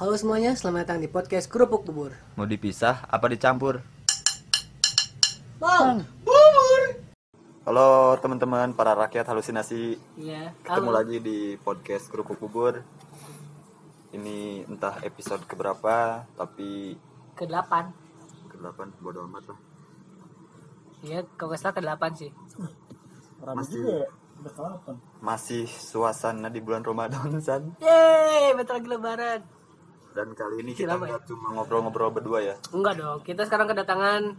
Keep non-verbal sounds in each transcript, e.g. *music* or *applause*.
Halo semuanya, selamat datang di podcast Kerupuk Bubur. Mau dipisah apa dicampur? Bang. Halo teman-teman para rakyat halusinasi Iya. Ketemu halo. lagi di podcast Kerupuk Bubur Ini entah episode keberapa Tapi Ke delapan. ke-8 bodo amat lah Iya, kalau nggak salah ke delapan sih. Masih masih suasana di bulan Ramadan San Yeay, bentar lagi lebaran. Dan kali ini kita nggak cuma ngobrol-ngobrol berdua ya Enggak dong, kita sekarang kedatangan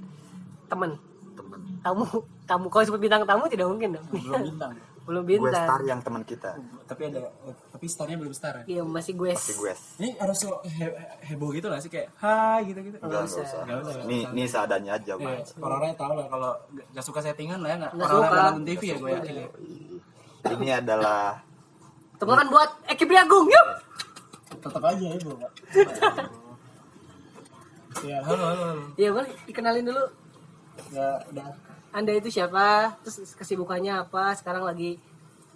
temen. Temen Tamu, tamu kalau sebut bintang tamu tidak mungkin dong. belum *laughs* bintang Belum Gue bintang. star yang teman kita tapi ada tapi starnya belum star ya Iya, masih gue. Masih gue ini harus so he- heboh gitu lah sih kayak hai gitu gitu Enggak, usah. enggak usah Nggak usah. Ini, ini seadanya aja Ya, Mas orang-orang tahu lah kalau nggak- suka settingan lah ya nggak orang-orang nonton TV ya gue yakin ya Ini adalah Tepuk tangan buat Eki Priagung, yuk. Tetap aja heboh pak ya *laughs* halo halo halo Iya, boleh dikenalin dulu. ya udah Anda itu siapa? Terus kesibukannya apa? Sekarang lagi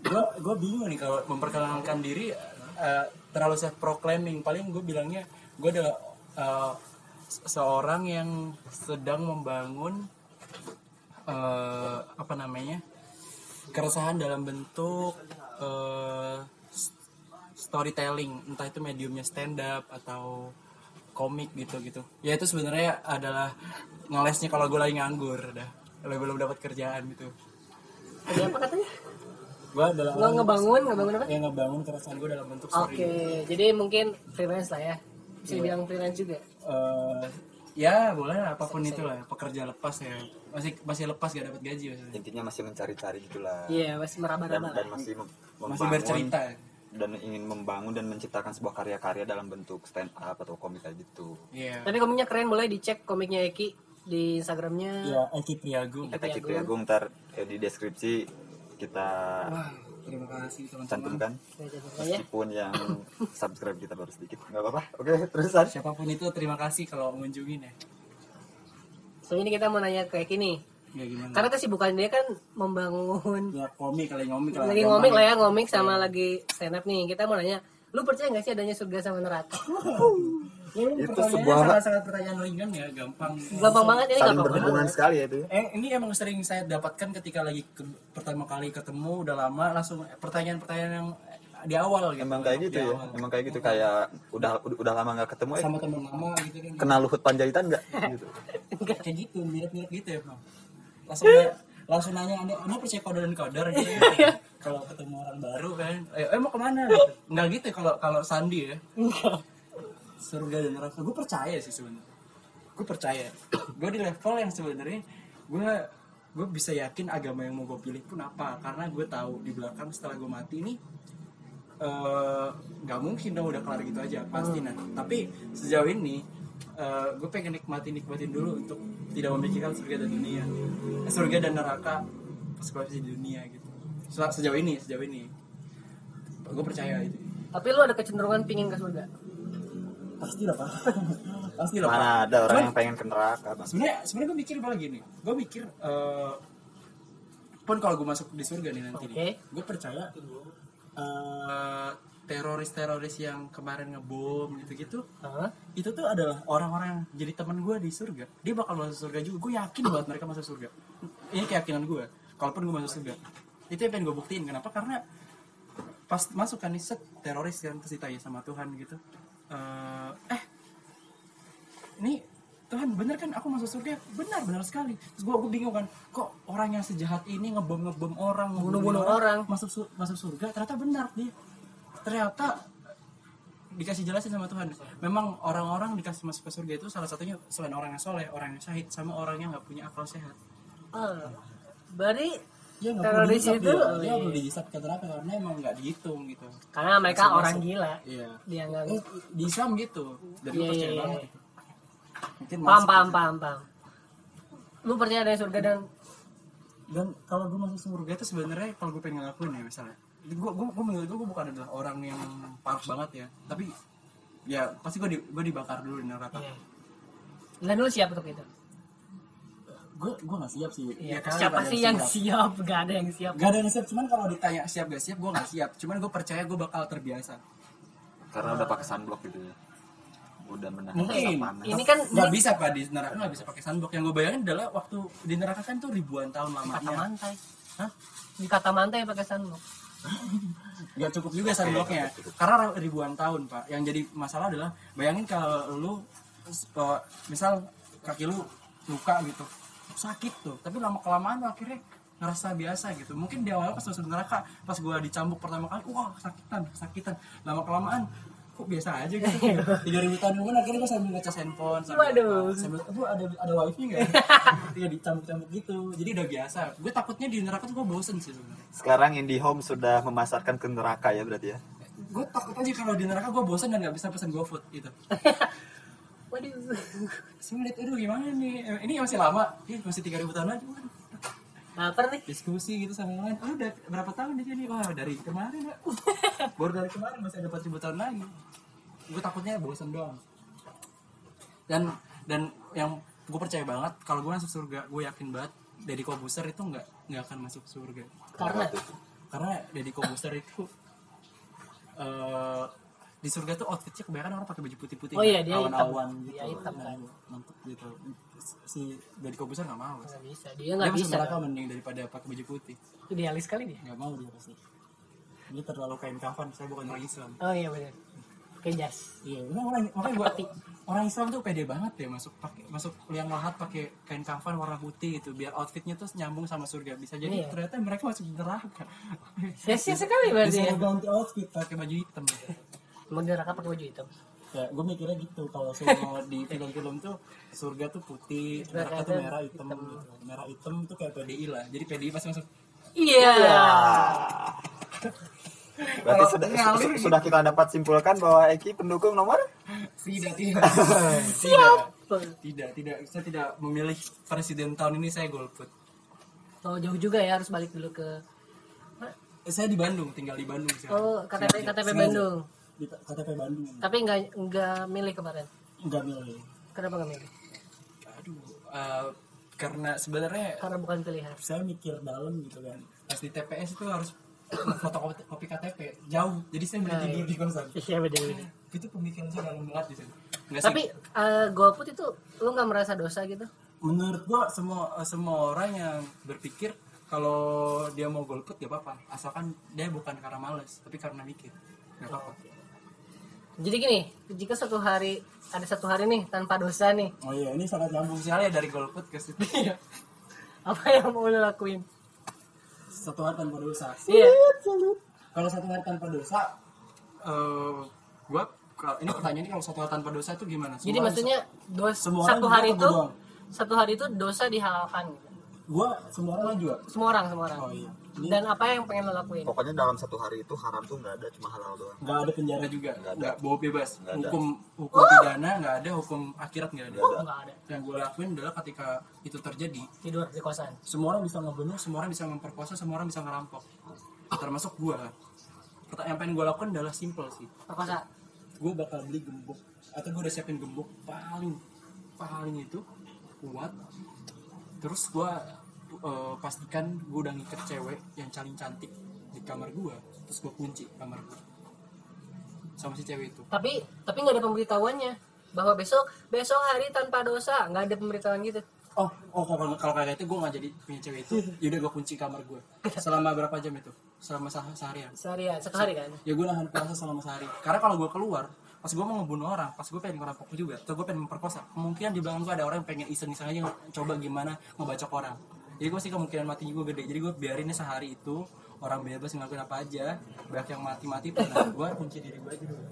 gue gue bingung nih kalau memperkenalkan diri eh, terlalu self proclaiming paling gue bilangnya gue adalah eh, se- seorang yang sedang membangun eh, apa namanya keresahan dalam bentuk eh, s- storytelling entah itu mediumnya stand up atau komik gitu gitu ya itu sebenarnya adalah ngelesnya kalau gue lagi nganggur dah kalau belum dapat kerjaan gitu lagi apa katanya? gue adalah Lo ngebangun, ngebangun apa? yang ngebangun keresahan gue dalam bentuk Oke, story. jadi mungkin freelance lah ya. Bisa dibilang freelance juga. Eh, ya boleh lah, apa pun itu lah pekerja lepas ya masih masih lepas gak dapat gaji maksudnya. intinya masih mencari-cari gitulah Iya, masih dan, meraba-raba. dan masih mem- masih membangun bercerita ya. Dan ingin membangun dan menciptakan sebuah karya-karya dalam bentuk stand up atau komik kayak gitu. Iya. Tapi komiknya keren, boleh dicek komiknya Eki di Instagramnya. Ya, Eki Priagung. Kata Cipri Agung ntar eh, di deskripsi kita Wah, terima kasih teman-teman. cantumkan Ya, ya. meskipun yang subscribe kita baru sedikit nggak apa-apa oke terusan Siapa pun itu terima kasih kalau mengunjungin ya. So ini kita mau nanya ke Eki nih. Ya gimana? Karena kesibukan dia kan membangun Ya komik kali ngomik lah. lagi ngomik lah ya, ngomik sama lagi stand up nih. Kita mau nanya, lu percaya gak sih adanya surga sama neraka? Ya, *laughs* ini Itu sebuah- sangat-sangat pertanyaan ringan ya, gampang. Gampang banget ini gampang berhubungan banget. sekali ya itu Eh, ini emang sering saya dapatkan ketika lagi ke- pertama kali ketemu udah lama langsung pertanyaan-pertanyaan yang di awal gitu. emang kayak gitu ya awal. emang kayak gitu kayak udah udah, lama nggak ketemu eh sama teman lama gitu kan. kenal Luhut Panjaitan nggak gitu *laughs* kayak gitu mirip-mirip gitu ya bang langsung nanya- langsung nanya anda, anda percaya kode dan kodar gitu. *laughs* Ya kalau ketemu orang baru kan eh, eh mau ke mana? Gitu. nggak gitu ya kalau kalau Sandi ya. Surga dan neraka. Gue percaya sih sebenarnya. Gue percaya. Gue di level yang sebenarnya gue gue bisa yakin agama yang mau gue pilih pun apa. Karena gue tahu di belakang setelah gue mati ini eh, nggak mungkin dong udah kelar gitu aja pasti. Nanti tapi sejauh ini eh, gue pengen nikmatin nikmatin dulu untuk tidak memikirkan surga dan dunia. Eh, surga dan neraka konsekuensi di dunia gitu. Se- sejauh ini sejauh ini. Gue percaya itu. Tapi lu ada kecenderungan pingin ke surga? pasti lah pak. *laughs* Pasti lah Pak. mana ada orang Cuman- yang pengen ke neraka sebenarnya sebenarnya gue mikir malah gini gue mikir eh, pun kalau gue masuk di surga nih nanti Oke. nih gue percaya eh, teroris-teroris yang kemarin ngebom gitu-gitu Hah? itu tuh adalah orang-orang yang jadi teman gue di surga. Dia bakal masuk surga juga. Gue yakin banget mereka masuk surga. Ini keyakinan gue kalaupun gue masuk surga. Itu yang pengen gue buktiin. Kenapa? Karena pas masuk kan nih set teroris yang terus ditanya sama Tuhan gitu. Eh eh ini Tuhan bener kan aku masuk surga? Benar benar sekali. Terus gue gue bingung kan kok orang yang sejahat ini ngebom ngebom orang ngebunuh Bunuh-bunuh orang. masuk su- masuk surga? Ternyata benar dia ternyata dikasih jelasin sama Tuhan memang orang-orang dikasih masuk ke surga itu salah satunya selain orang yang soleh orang yang syahid sama orang yang nggak punya akal sehat Ah, berarti ya Teroris dihisap itu, dia. oh, dia iya. perlu dihisap ke neraka karena emang nggak dihitung gitu karena mereka orang gila. iya Dia nggak Eh, di Islam gitu dan gue Iya, percaya iya, banget iya. itu mungkin paham masuk paham gitu. paham paham. Lu percaya adanya surga dan dan kalau gue masuk surga itu sebenarnya kalau gue pengen ngelakuin ya misalnya gue gue gue menurut gue gue bukan adalah orang yang parah banget ya tapi ya pasti gue di, gue dibakar dulu di neraka Iya. Dan lu siap untuk itu? gue gue nggak siap sih Iya, kali siapa sih yang siap? Gak ada yang siap. Gak ada yang siap, cuman kalau ditanya siap gak siap, gue gak siap. Cuman gue percaya gue bakal terbiasa. karena udah pakai sunblock gitu ya udah menahan Mungkin. panas Ini kan nggak bisa pak di neraka nggak bisa pakai sunblock yang gue bayangin adalah waktu di neraka kan tuh ribuan tahun kata lamanya mantai. Hah? Di kata mantai pakai sunblock. Nggak cukup juga sunblocknya karena ribuan tahun pak. Yang jadi masalah adalah bayangin kalau lu misal kaki lu luka gitu sakit tuh. Tapi lama kelamaan lu akhirnya ngerasa biasa gitu. Mungkin di awal pas masuk neraka pas gua dicambuk pertama kali wah sakitan sakitan lama kelamaan kok biasa aja gitu? *laughs* Tiga ribu tahun kemudian akhirnya gua sambil ngecas handphone sambil Waduh. apa, sambil aduh ada ada wifi nggak ya? tiga *laughs* dicambuk-cambuk gitu. Jadi udah biasa. Gue takutnya di neraka tuh gue bosen sih sebenarnya. Sekarang IndiHome sudah memasarkan ke neraka ya berarti ya? Gue takut aja kalau di neraka gue bosan dan nggak bisa pesen GoFood gitu. *laughs* Waduh. saya ngeliat aduh gimana nih? Ini masih lama. Ih, masih 3000 tahun lagi Waduh. Lapar nih. diskusi gitu sama yang lain. Oh, udah berapa tahun di sini wah dari kemarin ya *laughs* baru dari kemarin masih ada 4000 tahun lagi. Gue takutnya bosan doang. Dan dan yang gue percaya banget kalau gue masuk surga gue yakin banget Deddy Kobuser itu nggak nggak akan masuk surga. Karena? Karena Deddy Kobuser itu eh di surga tuh outfitnya kebanyakan orang pakai baju putih-putih Oh iya, dia awan-awan hitam. gitu Dia hitam, Nah, kan. mantep gitu si Deddy Kobuser nggak mau nggak bisa. Dia nggak bisa. neraka mending daripada pakai baju putih Idealis kali dia. nggak mau dia pasti dia terlalu kain kafan saya bukan orang Islam Oh iya benar. Kayak jas. iya orang makanya gua orang Islam tuh pede banget ya masuk pakai masuk liang lahat pakai kain kafan warna putih gitu biar outfitnya tuh nyambung sama surga bisa jadi Iya. ternyata mereka masuk neraka Sia-sia sekali berarti ya. ganti outfit pakai baju hitam Mau di neraka pakai baju hitam. ya gue mikirnya gitu kalau semua di film-film tuh surga tuh putih neraka tuh merah hitam gitu merah hitam tuh kayak PDI lah jadi PDI pasti masuk Iya. berarti sudah su- sudah kita dapat simpulkan bahwa Eki pendukung nomor tidak tidak *laughs* tidak tidak tidak saya tidak memilih presiden tahun ini saya golput Oh jauh juga ya harus balik dulu ke Eh, saya di Bandung tinggal di Bandung sekarang. Oh KTP Sengaja, KTP. Bandung. Di KTP Bandung Tapi nggak nggak milih kemarin. nggak milih Kenapa nggak milih? aduh eh, karena sebenarnya Karena bukan pilihan. saya mikir dalam gitu kan pas di TPS itu harus foto kopi KTP jauh jadi saya mending Nah, tidur iya. di kosan Iya benar benar. itu pemikiran saya dalam banget di sini Tapi eh, golput itu lu nggak merasa dosa gitu? menurut gua semua semua orang yang berpikir kalau dia mau golput gak apa-apa asalkan dia bukan karena males tapi karena mikir gak apa-apa Jadi gini, jika satu hari ada satu hari nih tanpa dosa nih, oh iya ini sangat nyambung sekali ya dari golput ke situ apa yang mau lu lakuin? satu hari tanpa dosa Iya. kalau satu hari tanpa dosa eh gua kalau- ini pertanyaannya kalau satu hari tanpa dosa itu gimana Jadi Semua- maksudnya dos, semua orang satu hari itu doang? satu hari itu dosa dihalalkan. gitu. gua semua orang juga Semua orang, semua orang. oh iya Dan apa yang pengen lo lakuin? pokoknya dalam satu hari itu haram tuh nggak ada cuma halal doang nggak ada penjara juga Nggak bawa bebas Nggak ada. hukum hukum pidana nggak ada hukum akhirat nggak ada Nggak ada. Enggak ada. yang gue lakuin adalah ketika itu terjadi Tidur di kosan. semua orang bisa ngebunuh semua orang bisa memperkosa semua orang bisa ngerampok termasuk gua Pertanyaan yang pengen gue lakukan adalah simple sih Perkosa. gue bakal beli gembok atau gue udah siapin gembok paling paling itu kuat terus gue pastikan gue udah ngikat cewek yang paling cantik di kamar gue terus gue kunci kamar gue sama si cewek itu. Tapi tapi nggak ada pemberitahuannya. Bahwa besok besok hari tanpa dosa nggak ada pemberitahuan gitu. oh oh kalau kalau kayak itu gue nggak jadi punya cewek itu. Yaudah gue kunci kamar gue selama berapa jam itu? Selama seh- seharian. Seharian, satu hari kan? ya gue nahan puasa selama sehari. Karena kalau gue keluar pas gue mau ngebunuh orang pas gue pengen ngerampok juga atau gue pengen memperkosa kemungkinan di belakang gue ada orang yang pengen iseng-iseng aja coba gimana ngebacok orang jadi gue sih kemungkinan mati gue gede. Jadi gue biarinnya sehari itu orang bebas ngelakuin apa aja. Banyak yang mati-mati pun nah, gue kunci diri gue aja dulu.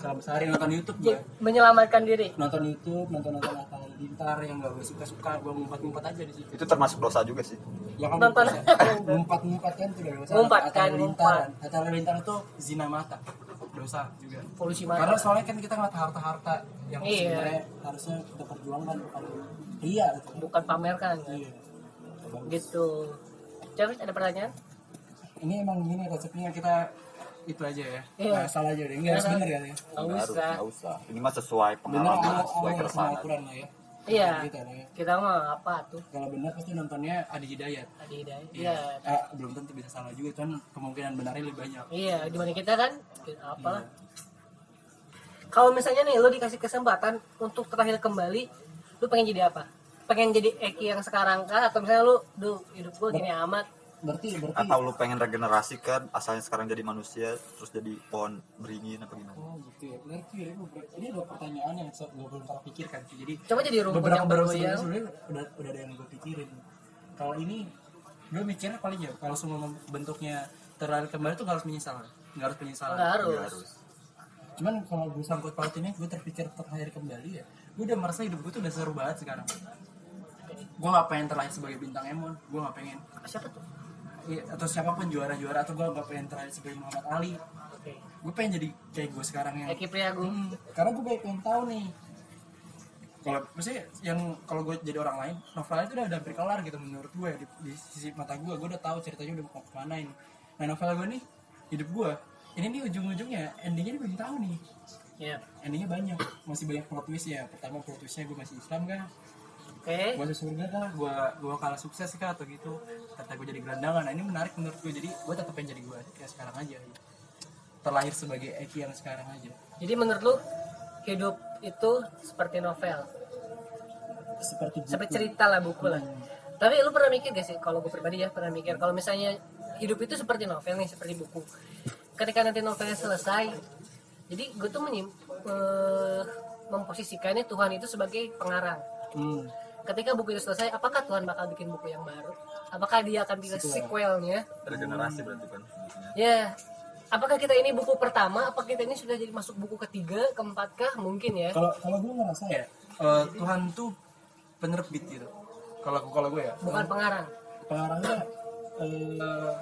Selama sehari nonton YouTube gue Menyelamatkan diri. nonton YouTube nonton nonton Atta Halilintar yang gak gue suka-suka gue ngumpet-ngumpet aja di situ. Itu termasuk dosa juga sih. Ya kan Nonton. *laughs* ngumpat-ngumpat kan tidak dosa. Ngumpat kan, Halilintar Atta Halilintar itu zina mata. Dosa juga. Polusi karena mata. soalnya kan kita ngeliat harta-harta yang Iya. sebenarnya harusnya kita perjuangkan bukan iya. Bukan pamerkan kan? iya Gitu. Terus ada pertanyaan? ini emang gini konsepnya kita itu aja ya Iya. nggak salah aja deh nggak harus bener ya Nggak usah. nggak usah ini mah sesuai bener pengalaman Allah sesuai keresahan lah ya Iya. gitu lah ya Kita mah apa tuh? kalau benar pasti nontonnya Adi Hidayat Adi Hidayat. Iya. Eh, belum tentu bisa salah juga kan kemungkinan benarnya lebih banyak Iya, gimana kita kan? Apalah. kalau misalnya nih lu dikasih kesempatan untuk terlahir kembali lu pengen jadi apa pengen jadi Eki yang sekarang kah? Atau misalnya lu duh hidup gua gini amat. Berarti berarti. Atau lu pengen regenerasi kan asalnya sekarang jadi manusia terus jadi pohon beringin apa gimana? Oh gitu ya. Berarti ya ini ada pertanyaan yang gue belum pernah pikirkan sih. Jadi coba jadi rumput beberapa yang sebelumnya sebenarnya udah udah ada yang gue pikirin. Kalau ini gue mikirnya paling ya kalau semua bentuknya terlahir kembali tuh nggak harus menyesal. Nggak harus penyesalan. Nggak harus. Nggak harus. Cuman kalau gue sangkut pautinnya gue terpikir terlahir kembali ya gue udah merasa hidup gue tuh udah seru banget sekarang gue nggak pengen terlahir sebagai bintang emon. Gue nggak pengen. Siapa tuh? Iya, atau siapa pun juara-juara atau gue nggak pengen terlahir sebagai Muhammad Ali. Oke. Gue pengen jadi kayak gue sekarang yang Eki Priagung Hmm, karena gue banyak pengen tahu nih. Kalau maksudnya yang kalau gue jadi orang lain novelnya itu udah udah hampir kelar gitu menurut gue di, di sisi mata gue gue udah tahu ceritanya udah mau ke mana ini. Nah novel gue nih hidup gue ini nih ujung-ujungnya endingnya dia belum tahu nih. Ya endingnya banyak. Masih banyak plot twist ya pertama plot twistnya gue masih Islam kan oke gue masuk surga kah gue gue kalah sukses kah atau gitu. Kata gue jadi gelandangan. Nah ini menarik menurut gue jadi gue tetap pengen jadi gue kayak sekarang aja. Gitu. terlahir sebagai Eki yang sekarang aja. Jadi menurut lu hidup itu seperti novel? Seperti buku. seperti cerita lah buku lah. Tapi lu pernah mikir gak sih kalau gue pribadi ya pernah mikir kalau misalnya hidup itu seperti novel nih seperti buku. Ketika nanti novelnya selesai jadi gue tuh menyim, eh, memposisikannya Tuhan itu sebagai pengarang. Hmm. Ketika buku itu selesai apakah Tuhan bakal bikin buku yang baru? Apakah dia akan bikin sequelnya? Regenerasi berarti kan ya. Apakah kita ini buku pertama? Apakah kita ini sudah jadi masuk buku ketiga keempat kah? Mungkin ya. Kalau kalau gue ngerasa ya eh, Tuhan tuh penerbit gitu. Kalau kalau gue ya. Bukan pengarang. Pengarangnya eh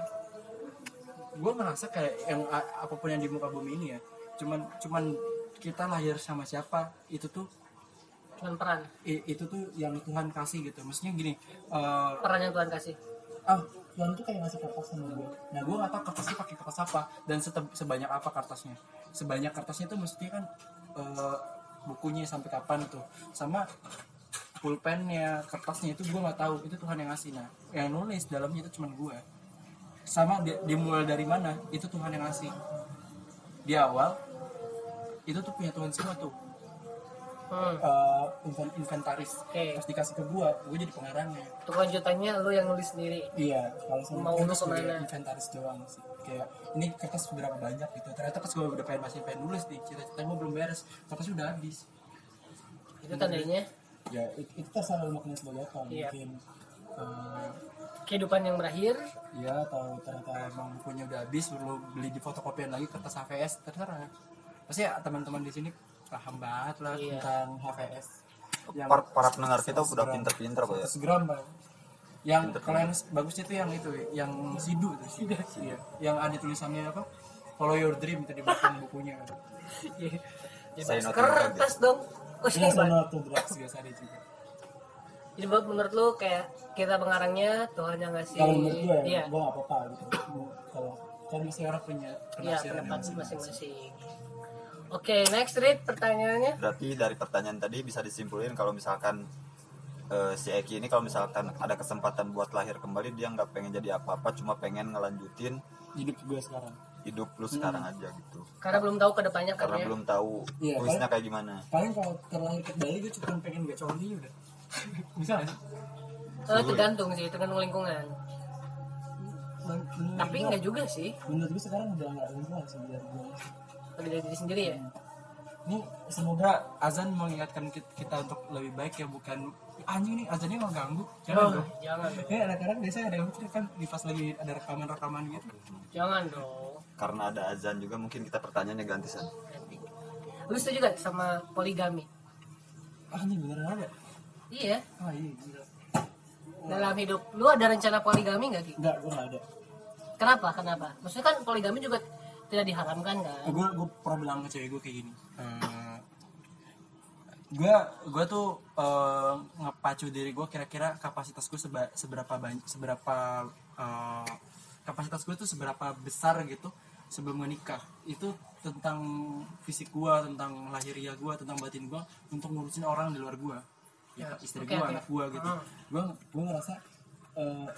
gue ngerasa kayak yang apa pun yang di muka bumi ini ya cuman cuman kita lahir sama siapa itu tuh cuman peran. I- itu tuh yang Tuhan kasih gitu. Maksudnya gini eh peran yang Tuhan kasih. ah Tuhan tuh kayak ngasih kertas sama gue nah gue gak tau kertasnya pakai kertas apa dan sebanyak apa kertasnya. Sebanyak kertasnya tuh mestinya kan eh, bukunya sampai kapan tuh. Sama pulpennya kertasnya itu gue nggak tahu. Itu Tuhan yang ngasih. Nah yang nulis dalamnya itu cuman gue sama di- dimulai dari mana itu Tuhan yang ngasih. Di awal itu tuh punya Tuhan semua tuh hmm. eh, inven- inventaris Oke. terus dikasih ke gue gue jadi pengarangnya untuk lanjutannya lu yang nulis sendiri Iya, kalau Mau sebagai ke mana? inventaris doang sih. Kayak ini kertas berapa banyak gitu. Ternyata pas gue udah pengen masih pengen nulis nih, cita-cita gue belum beres, kertasnya udah habis. itu tandanya Ya itu, itu terserah lu maknanya sebagai apa. Iya. Mungkin eh, kehidupan yang berakhir ya atau ternyata emang bukunya udah habis, perlu beli di fotokopian lagi kertas HVS terserah. Pasti ya teman-teman di sini paham banget lah Iya. tentang HVS. Yang para, para pendengar kita 100 udah pinter-pinter kok ya 100 gram Pak. Yang kalau yang bagusnya tuh yang itu, yang sidu tuh sidu. Iya. Yang ada tulisannya apa? Follow your dream itu di belakang bukunya. Say no to kertas dong oh Iya, hebat. sama tuh drugs biasa ada juga. jadi Bob, menurut lu kayak kita pengarangnya Tuhan yang ngasih Kalau menurut gue iya ya, gue gak apa-apa gitu. Kalau kan mesti orang punya iya penafsiran pendapat yang masing-masing. Oke next read pertanyaannya berarti dari pertanyaan tadi bisa disimpulin kalau misalkan eh, si Eki ini kalau misalkan ada kesempatan buat lahir kembali dia nggak pengen jadi apa-apa cuma pengen ngelanjutin Hidup gue sekarang. hidup lu sekarang aja gitu karena belum tahu ke depannya kan karena ya belum tahu Iya, twistnya kayak gimana Paling kalau terlahir kembali gue cuma pengen gak coli udah. *laughs* Bisa gak sih? Eh, tergantung sih tergantung lingkungan Men- tapi enggak juga sih Menurut gue sekarang udah gak lingkungan sih biar gue. Bagi dari diri sendiri ya? Ini semoga azan mengingatkan kit- kita untuk lebih baik ya bukan anjing nih azannya nggak ganggu jangan oh, dong. jangan dong. Ya anak-anak biasanya ada yang kan di pas lagi ada rekaman-rekaman gitu. Jangan dong. Karena ada azan juga mungkin kita pertanyaannya ganti san. Lu setuju gak sama poligami? Anjing beneran ada? Iya. Ah iya gila. Dalam hidup lu ada rencana poligami gak Ki? enggak gue nggak ada. Kenapa? Kenapa? Maksudnya kan poligami juga tidak diharamkan kan? Gue gue pernah bilang ke cewek gue kayak gini. Gue gue tuh eh, ngepacu diri gue kira-kira kapasitas gue seba- seberapa banyak seberapa eh, kapasitas gue tuh seberapa besar gitu sebelum menikah itu tentang fisik gue tentang lahiriah gue tentang batin gue untuk ngurusin orang di luar gue ya istri oke, gue oke. anak gue gitu. Hmm. gue gue ngerasa eh,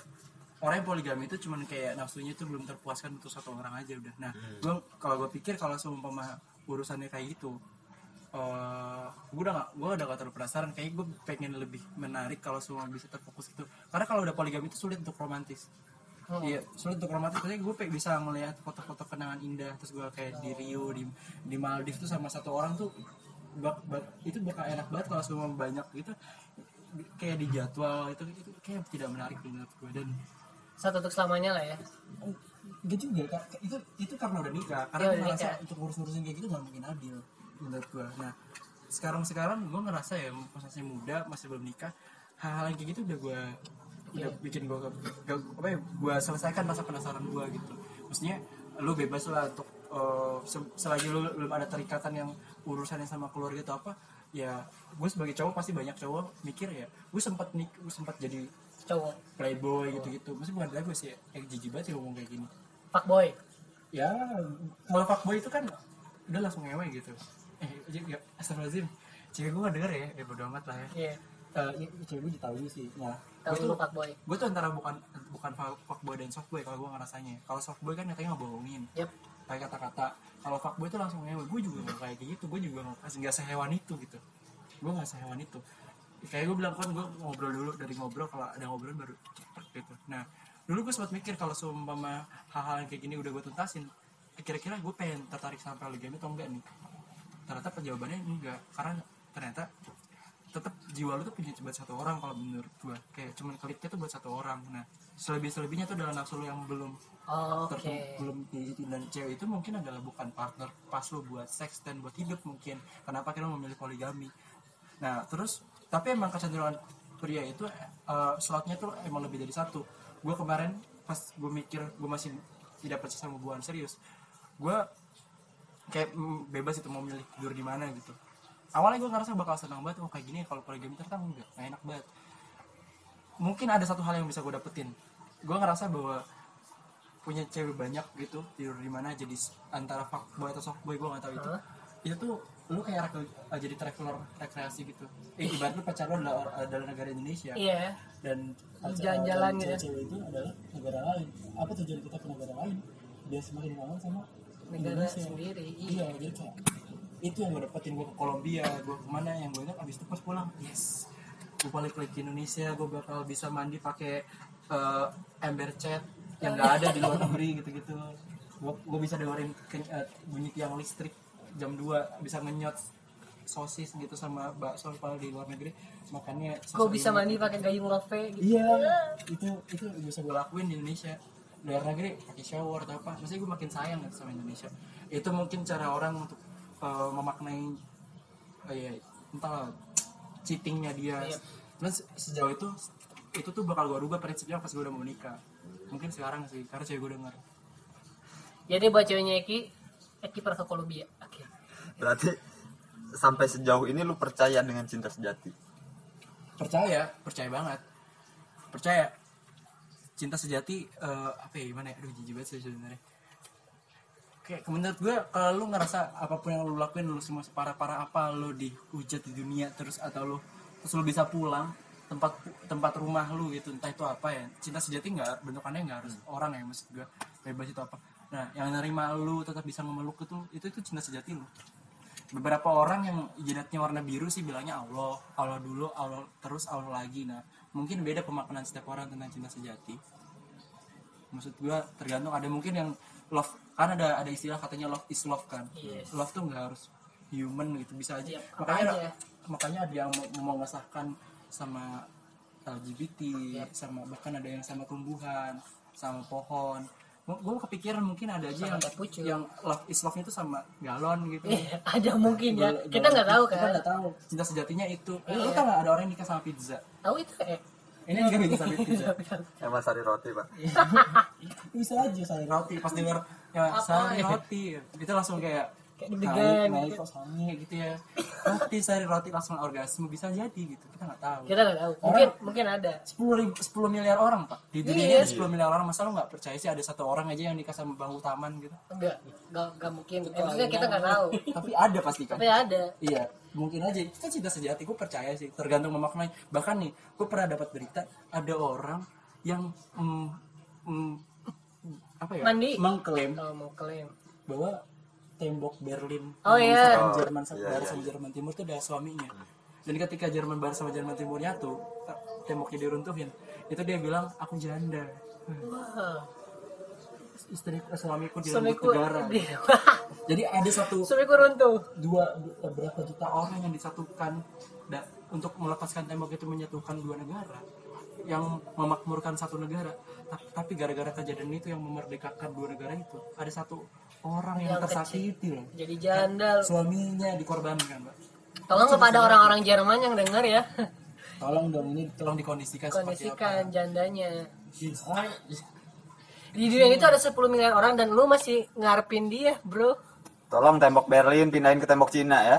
orang yang poligami itu cuman kayak nafsunya itu belum terpuaskan untuk satu orang aja udah nah gue kalau gue pikir kalau seumpama urusannya kayak gitu eh gue udah gak gue udah gak terlalu penasaran kayak gue pengen lebih menarik kalau semua bisa terfokus itu karena kalau udah poligami itu sulit untuk romantis Oh. Iya, sulit untuk romantis. Tapi gue pengen bisa ngelihat foto-foto kenangan indah. Terus gue kayak di Rio, di di Maldives tuh sama satu orang tuh, bak, bak- itu bakal enak banget kalau semua banyak gitu. Kayak di jadwal itu, itu kayak tidak menarik menurut gue dan satu untuk selamanya lah ya. Gitu juga Kak. itu itu karena udah nikah. Karena Iya, gue udah ngerasa nikah. untuk ngurus-ngurusin kayak gitu nggak mungkin adil menurut gue nah sekarang sekarang gue ngerasa ya pas masih muda masih belum nikah hal-hal yang kayak gitu udah gue udah bikin gue apa ya gue selesaikan rasa penasaran gue gitu. Maksudnya lu bebas lah untuk se- selagi lu belum ada terikatan yang urusannya sama keluarga atau apa ya gue sebagai cowok pasti banyak cowok mikir ya gue sempat nik gue sempat jadi cowok. Playboy gitu-gitu. Masih bukan playboy sih ya. Jijik banget sih ngomong kayak gini. Fuckboy. Ya kalau fuckboy itu kan udah langsung ngewe gitu. Eh ya, astagfirullahaladzim. Cewek gue gak denger ya. Ya bodo amat lah ya. Iya. Eh, iya, cewek gue tahu sih. Nah tahu gue tuh fuckboy. gue tuh antara bukan bukan fu- fuckboy dan softboy kalau gue ngerasanya. Kalau softboy kan katanya ngebohongin. Yep. Kayak kata-kata. Kalau fuckboy itu langsung ngewe. Gue juga gak kayak gitu. Gue juga gak, nggak sehewan itu gitu. Gue gak sehewan itu kayak gue bilang kan gue ngobrol dulu dari ngobrol kalau ada ngobrol baru cepet gitu. Nah dulu gue sempat mikir kalau seumpama hal-hal yang kayak gini udah gue tuntasin kira-kira gue pengen tertarik sama poligami atau enggak nih? Ternyata jawabannya enggak karena ternyata tetap jiwa lu tuh punya buat satu orang kalau menurut gue kayak cuman kliknya tuh buat satu orang. Nah selebih selebihnya tuh adalah nafsu lu yang belum oke. tertu- belum di dan cewek itu mungkin adalah bukan partner pas lo buat seks dan buat hidup mungkin. Kenapa kita memilih poligami? Nah terus tapi emang kecenderungan pria itu eh, slotnya tuh emang lebih dari satu. Gue kemarin pas gue mikir gue masih tidak percaya sama hubungan serius gue kayak mm, bebas itu mau milih tidur di mana gitu. Awalnya gue ngerasa bakal senang banget oh kayak gini kalau poligami ternyata enggak nggak? Enak banget. Mungkin ada satu hal yang bisa gue dapetin. Gue ngerasa bahwa punya cewek banyak gitu tidur di mana jadi antara fuckboy atau softboy gue nggak tahu itu. Itu tuh lu kayak eh, jadi traveler rekreasi gitu. Eh, ibarat lu pacar lu adalah, adalah negara Indonesia. Iya. Dan Jalan-jalan dan gitu. cewek-cewek itu adalah negara lain. Apa tujuan kita ke negara lain? Dia semakin kangen sama negara Indonesia. sendiri. Iya jadi kayak itu yang gue dapetin. Gue ke Kolombia gue ke mana yang gue ingat abis itu pas pulang. Yes. Gue balik lagi ke Indonesia gue bakal bisa mandi pakai eh, ember cat yang nggak ada di luar *laughs* negeri gitu-gitu. Gue bisa dengerin eh, bunyi tiang listrik jam 2 bisa ngenyot sosis gitu sama bakso kalau di luar negeri. Makannya gue bisa mandi pakai gayung love gitu? Iya itu itu bisa gue lakuin di Indonesia. Luar negeri pakai shower atau apa. Maksudnya gue makin sayang gitu sama Indonesia. Itu mungkin cara orang untuk eh, memaknai eh, ya, entahlah cheatingnya dia. Iya. dan sejauh itu itu tuh bakal gue rubah prinsipnya pas gue udah mau nikah. Mungkin sekarang sih karena cewek gue denger. Jadi buat ceweknya Eki Eki pernah ke Kolombia berarti sampai sejauh ini lu percaya dengan cinta sejati? Percaya percaya banget. Percaya. Cinta sejati eh, apa ya gimana ya? Aduh jijik banget sih sebenarnya. Kayak menurut gue kalau lu ngerasa apa pun yang lu lakuin lu semua separah parah apa lu dihujat di dunia terus atau lu terus lu bisa pulang tempat tempat rumah lu gitu entah itu apa ya. Cinta sejati nggak bentukannya nggak harus orang ya maksud gue bebas itu apa. Nah yang nerima lu tetap bisa memeluk itu itu itu cinta sejati lu beberapa orang yang jidatnya warna biru sih bilangnya Allah Allah dulu Allah terus Allah lagi nah mungkin beda pemaknaan setiap orang tentang cinta sejati maksud gua tergantung ada mungkin yang love kan ada ada istilah katanya love is love kan Yes. love tuh nggak harus human gitu bisa aja Iya, apa makanya aja. makanya ada yang mau, mau ngesahkan sama LGBT Iya. sama bahkan ada yang sama tumbuhan sama pohon gue kepikiran mungkin ada aja Sama yang teh pucuk. yang love is love itu sama galon gitu. Iya, ada mungkin ya. Gua- kita nggak tahu kita kan. nggak tahu. Cinta sejatinya itu. Iya. lu tau nggak ada orang yang nikah sama pizza? Tahu itu eh. Ini juga nikah sama pizza. Emang sari roti pak? *laughs* Bisa aja sari roti. Pas denger ya Apa sari ya? roti. Itu langsung kayak Kayak deg-degan gitu. kok gitu ya roti sari roti langsung orgasme bisa jadi gitu kita nggak tahu kita nggak tahu mungkin mungkin ada sepuluh ribu sepuluh miliar orang pak di dunia ini Iya. 10 miliar orang masa lu nggak percaya sih ada satu orang aja yang nikah sama bang utaman gitu enggak enggak enggak mungkin eh, maksudnya kita nggak tahu *laughs* tapi ada pasti kan tapi ada Iya, mungkin aja. Itu kan cinta sejati, gue percaya sih. Tergantung memaknai. Bahkan nih, gue pernah dapat berita ada orang yang mm, mm, apa ya? Mandi. Mengklaim kalau mau klaim bahwa tembok Berlin Oh, yang iya. memisahkan Oh, Jerman sama iya, Barat iya, sama. Jerman Timur itu ada suaminya dan ketika Jerman Barat sama Jerman Timur nyatu temboknya diruntuhin itu dia bilang aku janda Wah, istri eh, suamiku direnggut suamiku negara di- *laughs* jadi ada satu suamiku runtuh. dua du- berapa juta orang yang disatukan da- untuk melepaskan tembok itu menyatukan dua negara yang memakmurkan satu negara tapi, gara-gara kejadian itu yang memerdekakan dua negara itu ada satu orang yang, Yang tersakiti loh Jadi janda. suaminya dikorbankan mbak Tolong kepada orang-orang Jerman yang dengar ya. *laughs* tolong dong ini tolong dikondisikan seperti apa Kondisikan jandanya. Di dunia itu ada 10 miliar orang dan lu masih ngarepin dia, bro. Tolong tembok Berlin pindahin ke tembok Cina ya.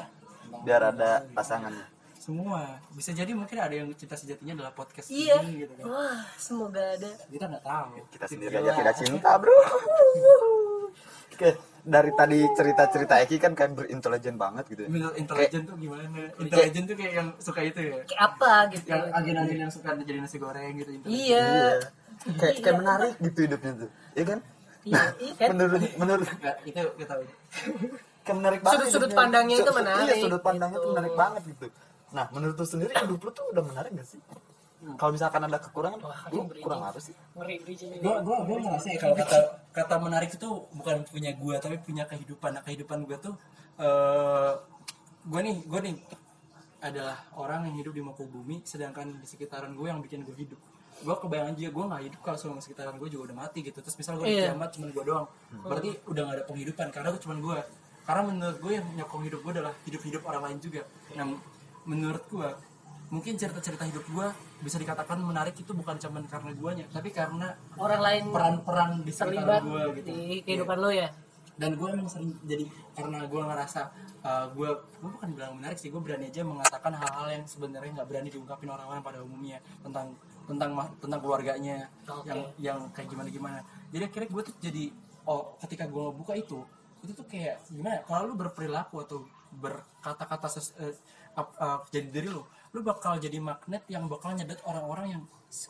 Biar ada pasangannya. Semua bisa jadi mungkin ada yang cinta sejatinya adalah podcast Iya. ini gitu kan Wah, semoga ada. kita nggak tahu Kita sendiri aja tidak *laughs* cinta, Bro. Oke, dari tadi cerita-cerita Eki kan kayak berintelijen banget gitu ya. Menurut intelijen tuh gimana intelijen tuh kayak yang suka itu ya Kayak apa gitu. yang agen-agen yang suka jadi nasi goreng gitu intelijen. Iya. Kayak kayak menarik gitu hidupnya tuh. Iya kan? Iya, iya *laughs* kan? Menurut menurut Nggak, itu kita tahu kayak menarik banget. Sudut-sudut pandangnya itu su- menarik, Iya, sudut pandangnya tuh gitu. menarik banget gitu. Nah, menurut lu sendiri hidup lu tuh udah menarik gak sih? Kalau misalkan ada kekurangan, lu kurang apa sih? Gue gue gue ngerasa ya kalau kata kata menarik itu bukan punya gue tapi punya kehidupan. Nah kehidupan gue tuh eh gue nih gue nih adalah orang yang hidup di muka bumi sedangkan di sekitaran gue yang bikin gue hidup. Gue kebayang aja gue nggak hidup kalau semua sekitaran gue juga udah mati gitu. Terus misal gue di Iya. kiamat cuman gue doang. Berarti udah gak ada penghidupan karena gue cuman gue karena menurut gue yang menyokong hidup gue adalah hidup-hidup orang lain juga. Nah menurut gue mungkin cerita-cerita hidup gue bisa dikatakan menarik itu bukan cuman karena guanya tapi karena Orang lain peran-peran di sekitar gue gitu di kehidupan lo ya. dan gue emang sering jadi karena gue ngerasa uh, gue gue bukan bilang menarik sih gue berani aja mengatakan hal-hal yang sebenarnya nggak berani diungkapin orang-orang pada umumnya tentang tentang tentang keluarganya Oke. yang yang kayak gimana gimana jadi akhirnya gue tuh jadi oh ketika gue buka itu itu tuh kayak gimana ya, kalau lu berperilaku atau berkata-kata uh, jadi diri lu lu bakal jadi magnet yang bakal nyedet orang-orang yang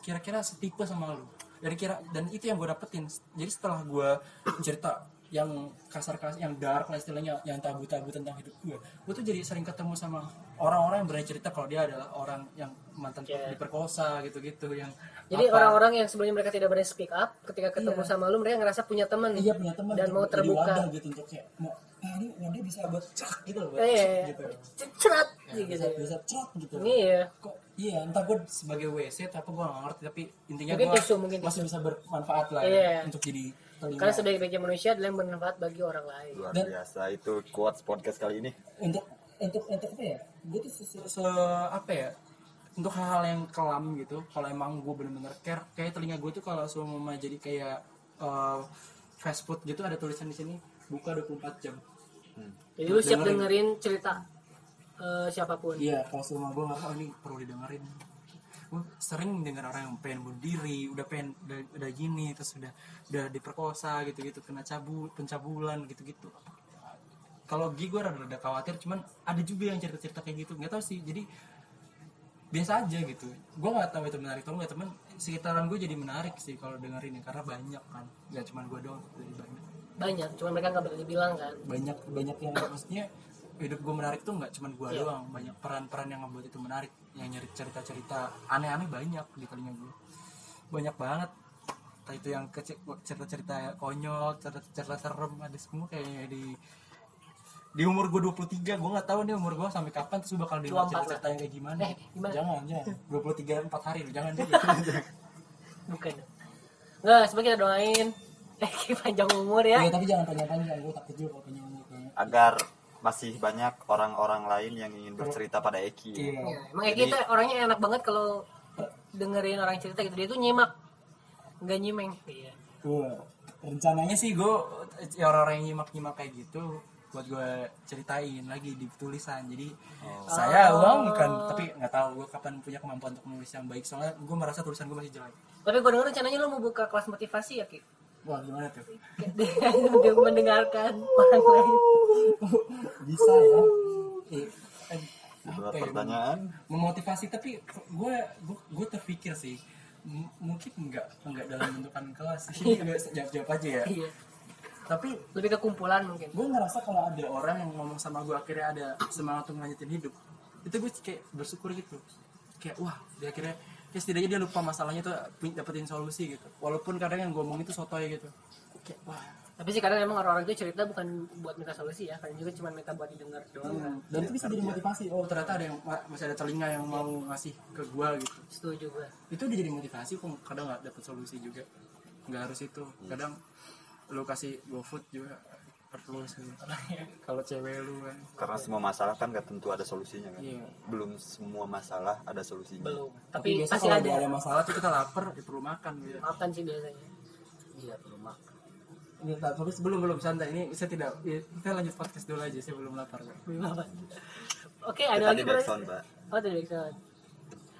kira-kira setipe sama lu. Dari kira dan itu yang gue dapetin. Jadi setelah gue cerita yang kasar-kasar yang dark lah istilahnya yang tabu-tabu tentang hidup gue gue tuh jadi sering ketemu sama orang-orang yang berani cerita kalau dia adalah orang yang mantan Oke. diperkosa gitu-gitu yang Jadi orang-orang yang sebelumnya mereka tidak berani speak up, ketika ketemu Iya. sama lu mereka ngerasa punya teman. iya punya teman dan gitu, mau jadi terbuka. wadah gitu untuk kayak mau ah ini wadah bisa buat cek gitu loh buat Iya, cek iya. gitu Cerat Ya, gitu. bisa bisa cek gitu Iya. kok iya entah gue sebagai WC apa gue gak ngerti tapi intinya gue masih bisa bermanfaat lah Iya. ya, untuk jadi telinga Karena sebaik-baiknya manusia adalah yang bermanfaat bagi orang lain. Luar Dan- biasa itu quotes podcast kali ini. untuk untuk untuk apa ya gue tuh se, se- se- apa ya untuk hal-hal yang kelam gitu kalau emang gue bener-bener care kayak telinga gue tuh kalau semua jadi kayak eh, fast food gitu ada tulisan di sini buka 24 jam Jadi lu siap Dengerin. dengerin cerita eh, siapa pun. iya kalau semua gue ngerasa oh, ini perlu didengerin gue sering dengar orang yang pengen bunuh diri udah pengen udah, udah gini terus udah udah diperkosa gitu-gitu kena cabut pencabulan gitu-gitu. Kalau Gi gue rada-rada khawatir cuman ada juga yang cerita-cerita kayak gitu nggak tahu sih. Jadi biasa aja gitu. Gue nggak tahu itu menarik atau enggak teman sekitaran gue jadi menarik sih kalau dengerin ya karena banyak kan. Nggak cuman gue doang jadi banyak. Banyak, cuma mereka nggak berani bilang kan. banyak banyak yang maksudnya hidup gue menarik tuh nggak cuman gue Iya. doang banyak peran-peran yang membuat itu menarik yang nyari cerita-cerita aneh-aneh banyak di telinga gue banyak banget. Entah itu yang kece- cerita-cerita konyol cerita-cerita serem ada semua kayaknya di di umur gue 23 gue nggak tahu nih umur gue sampai kapan terus gue bakal di 24 cerita-cerita yang kayak gimana. Eh, gimana? jangan jangan. *laughs* 23 4 hari jangan *laughs* dulu. Bukan. Nggak, sebagai kita doain. *laughs* Eh, panjang umur ya. Iya, tapi jangan panjang-panjang. Gue takut juga kalau panjang umur kayaknya. Agar masih banyak orang-orang lain yang ingin bercerita pada Eki. iya. Ya, emang kayak kita orangnya enak banget kalau dengerin orang cerita gitu. Dia tuh nyimak nggak nyimeng. Iya. Gue rencananya sih gue orang-orang yang nyimak-nyimak kayak gitu buat gue ceritain lagi di tulisan. Jadi saya uang kan tapi nggak tahu gue kapan punya kemampuan untuk menulis yang baik. Soalnya gue merasa tulisan gue masih jelek. Tapi gue denger rencananya lo mau buka kelas motivasi ya ki wah gimana tuh? Dia mendengarkan orang lain. Bisa ya. Eh, eh, apa ya? pertanyaan. memotivasi tapi gue gue gue terpikir sih m- mungkin enggak enggak dalam bentukan kelas sih. Nggak, jawab jawab aja ya. Iya. Tapi lebih ke kumpulan mungkin. gue ngerasa kalau ada orang yang ngomong sama gue akhirnya ada semangat untuk melanjutin hidup itu gue kayak bersyukur gitu. Kayak wah dia akhirnya kayak setidaknya dia lupa masalahnya tuh dapetin solusi gitu. Walaupun kadang yang gue itu sotoy gitu. Kayak wah. Tapi sih kadang emang orang-orang itu cerita bukan buat minta solusi ya. Kadang juga cuma minta buat didengar doang. Kan dan itu bisa jadi motivasi. Oh ternyata ada yang ma- masih ada telinga yang mau ngasih ke gue gitu. Setuju gue itu udah jadi motivasi kok. Kadang nggak dapet solusi juga. Nggak harus itu. Kadang lu kasih GoFood juga perlu sih. Kalau cewek lu kan. Karena semua masalah kan gak tentu ada solusinya kan. Iya. belum semua masalah ada solusinya. Belum. Tapi tapi biasa pasti kalau ada. ada masalah tuh kita lapar ya perlu makan gitu. Makan sih biasanya. Iya perlu makan. Ini tak- tapi sebelum belum santai. Ini saya tidak ya, kita lanjut podcast dulu aja saya belum lapar kok Belum apa. oke ada Kita lagi di Bro? backsound pak oh tadi backsound.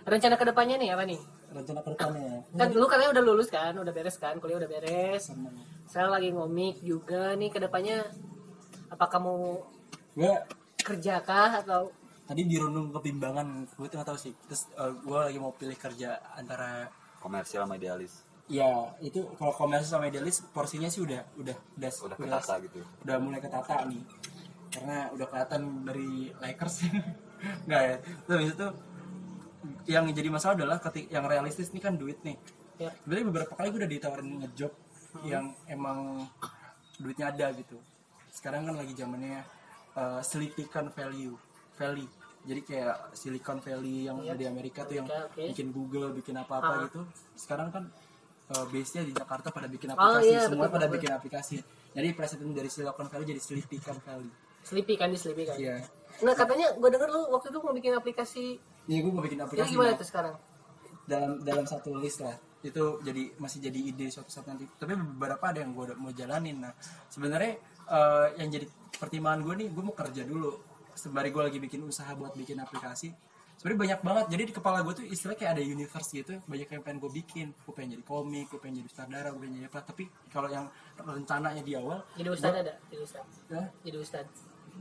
Rencana ke depannya nih apa nih rencana ke depannya kan lu katanya udah lulus kan udah beres kan kuliah udah beres. Saya lagi ngomik juga nih ke depannya apa kamu gue kerja kah atau? Tadi dirundung kebimbangan gue tuh nggak tahu sih. Terus gue lagi mau pilih kerja antara komersial sama idealis. Ya itu kalau komersial sama idealis porsinya sih udah udah udah udah ketata gitu udah mulai ketata nih. Karena udah kelihatan dari Lakers. *laughs* Nggak ya? Terus habis itu yang jadi masalah adalah ketik yang realistis ini kan duit nih. Ya. Sebenarnya beberapa kali gue udah ditawarin ngejob yang emang duitnya ada gitu. Sekarang kan lagi zamannya uh, selitikan value value jadi kayak Silicon Valley yang ada di Amerika tuh yang Amerika, oke. bikin Google bikin apa-apa Ah. gitu. Sekarang kan uh, base-nya di Jakarta pada bikin Oh, aplikasi iya, semua betul, pada betul. bikin aplikasi. Jadi presiden dari Silicon Valley jadi Silicon Valley. Sleepy kan di Sleepy kan? Iya. Nah katanya gue denger lu waktu itu mau bikin aplikasi Iya gue mau bikin aplikasi gimana nah, tuh sekarang? Dalam dalam satu list lah. Itu jadi masih jadi ide suatu saat nanti. Tapi beberapa ada yang gue mau jalanin. Nah sebenarnya eh, yang jadi pertimbangan gue nih gue mau kerja dulu. Sembari gue lagi bikin usaha buat bikin aplikasi. Sebenarnya banyak banget. Jadi di kepala gue tuh istilahnya kayak ada universe gitu. Banyak yang pengen gue bikin. Gue pengen jadi komik gue pengen jadi sutradara gue pengen jadi apa. Tapi kalau yang rencananya di awal jadi ustad ada? Jadi ustad ya, jadi ustad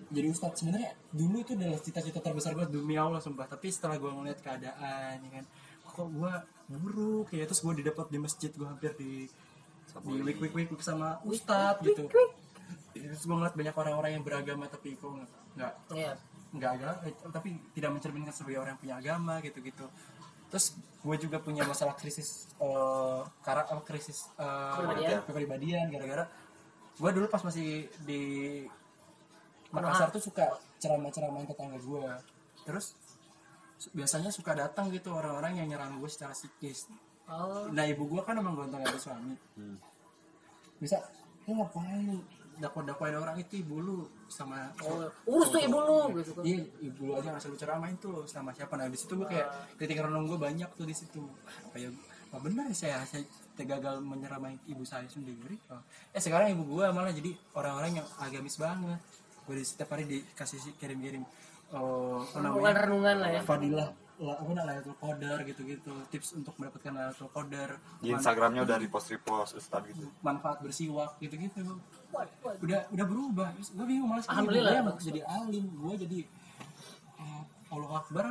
jadi ustadz. Sebenarnya dulu itu adalah cita-cita terbesar gue demi Allah sumpah. Tapi setelah gue ngeliat keadaan ya kan kok gue buruk ya terus gue didapat di masjid gue hampir di di wik wik wik sama ustadz gitu. terus gue ngeliat banyak orang-orang yang beragama tapi kok nggak nggak iya. nggak agama eh, tapi tidak mencerminkan sebagai orang yang punya agama gitu gitu terus gue juga punya masalah krisis karakter krisis eh, Kepribadian. kepribadian gara-gara gue dulu pas masih di Makassar tuh suka ceramah-ceramah tetangga gue terus biasanya suka datang gitu orang-orang yang nyerang gue secara psikis oh nah ibu gue kan emang gontong ada suami Hmm. bisa lu ngapain dakwah-dakwain orang itu ibu lu sama oh urus tuh ibu lu gitu kan Iya, ibu lu aja nggak selalu ceramain tuh sama siapa. Nah, di situ gue kayak kritik renung gue banyak tuh di situ. Apa ya? Apa benar ya saya saya gagal menyeramai ibu saya sendiri? Oh. Eh sekarang ibu gue malah jadi orang-orang yang agamis banget. Gue setiap hari dikasih si- kirim-kirim oh, apa namanya? renungan-renungan lah ya. Fadilah la- apa namanya Qadar gitu-gitu tips untuk mendapatkan Lailatul Qadar. Di Instagramnya udah repost repost ustad gitu. Manfaat bersiwak gitu-gitu udah udah berubah. Gue bingung malah sekarang Alhamdulillah, gue bagus. jadi alim gue jadi eh, Allah Akbar.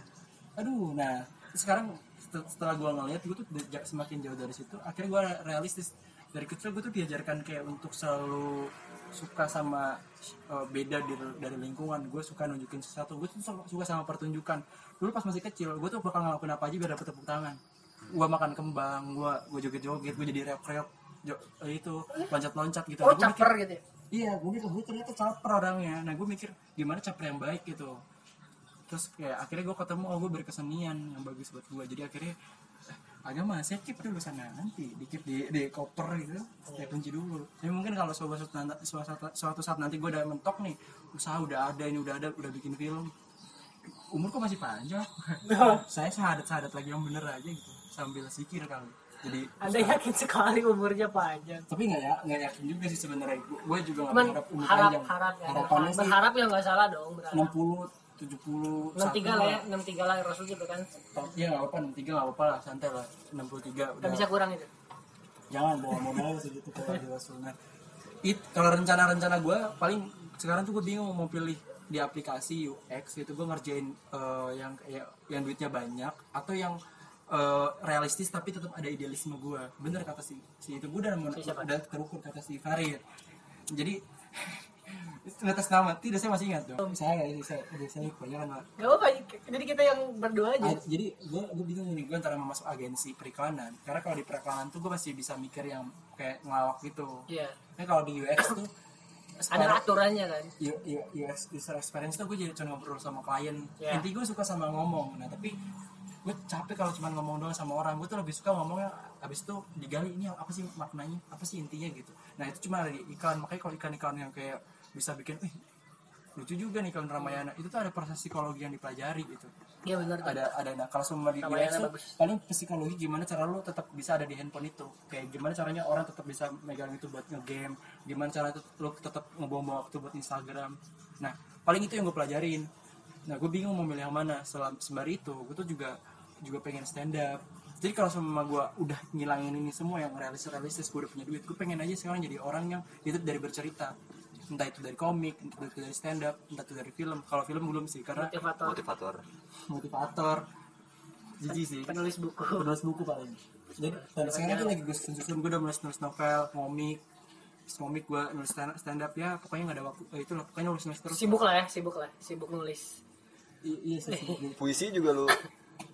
*laughs* Aduh nah sekarang set- setelah gue ngeliat gue tuh semakin jauh dari situ. Akhirnya gue realistis. Dari kecil gue tuh diajarkan kayak untuk selalu suka sama eh, beda dari, dari lingkungan. Gue suka nunjukin sesuatu. Gue tuh suka- sama pertunjukan. Dulu pas masih kecil gue tuh bakal ngelakuin apa aja biar dapet tepuk tangan. Gue makan kembang gue gue joget-joget gue jadi reok-reok jo- eh, itu loncat-loncat gitu. Oh mikir, caper gitu ya? Iya gue mikir gue ternyata caper orangnya. Nah gue mikir gimana caper yang baik gitu. Terus kayak akhirnya gue ketemu oh gue berkesenian yang bagus buat gue jadi akhirnya agama saya keep dulu sana. Nanti di keep di, di koper gitu. Saya kunci dulu. Tapi mungkin kalau suatu saat nanti suatu saat, suatu saat nanti gue udah mentok nih usaha udah ada ini udah ada udah bikin film. Umur kok masih panjang. Saya sahadat sahadat lagi yang bener aja gitu sambil zikir kali. Jadi anda yakin sekali umurnya panjang? Tapi nggak ya nggak yakin juga sih sebenarnya. Gue juga nggak berharap umur harap panjang. harap ya. Harapannya sih berharap ya nggak salah dong berharap. 60 70 enam tiga lah ya enam tiga lah rasul gitu kan. Iya nggak apa-apa 63 nggak apa-apa lah santai lah 63 nggak udah. bisa kurang itu? Jangan bawa modal segitu kalau di Rasul. Nah, it kalau rencana-rencana gue paling sekarang tuh gue bingung mau pilih di aplikasi UX gitu gue ngerjain eh, yang kayak yang duitnya banyak atau yang eh, realistis tapi tetap ada idealisme gue bener kata si si itu gue udah Si udah terukur kata si Farid. Jadi atas nama. Tidak saya masih ingat dong saya nggak saya saya, saya kebanyakan Pak. Gak apa jadi kita yang berdua aja. Ah, jadi gue gue bingung nih gue antara mau masuk agensi periklanan. Karena kalau di periklanan tuh gue masih bisa mikir yang kayak ngelawak gitu. Iya. Nah kalau di UX tuh Ada aturannya kan. U- U- UX user experience tuh gue jadi cuma ngobrol sama klien. Iya. inti gue suka sama ngomong. Nah tapi gue capek kalau cuma ngomong doang sama orang. Gue tuh lebih suka ngomongnya habis itu digali ini apa sih maknanya? Apa sih intinya? gitu. Nah itu cuma ada di iklan. Makanya kalau iklan-iklan yang kayak bisa bikin ih lucu juga nih iklan Ramayana itu tuh ada proses psikologi yang dipelajari gitu. Iya benar ada ada nah kalau semua di UX tuh paling psikologi gimana cara lu tetap bisa ada di handphone itu? Kayak gimana caranya orang tetap bisa megang itu buat ngegame? Gimana cara lu tetap ngebawa waktu buat Instagram? Nah paling itu yang gue pelajarin. Nah gue bingung mau milih yang mana. Selam sembari itu gue tuh juga juga pengen stand up jadi kalau sama gue udah ngilangin ini semua yang realistis realistis gue udah punya duit gue pengen aja sekarang jadi orang yang itu dari bercerita entah itu dari komik entah itu dari stand up entah itu dari film. Kalau film belum sih karena Motivator. motivator. Motivator. Jijik sih. Penulis buku. penulis buku paling jadi dan sekarang tuh lagi gue susun gue udah nulis nulis novel komik. Komik gue nulis stand up, stand up ya pokoknya nggak ada waktu eh, itu lah pokoknya nulis nulis terus Sibuk lah ya, sibuk lah, sibuk nulis. I- iya sih sibuk. *laughs* Puisi juga lu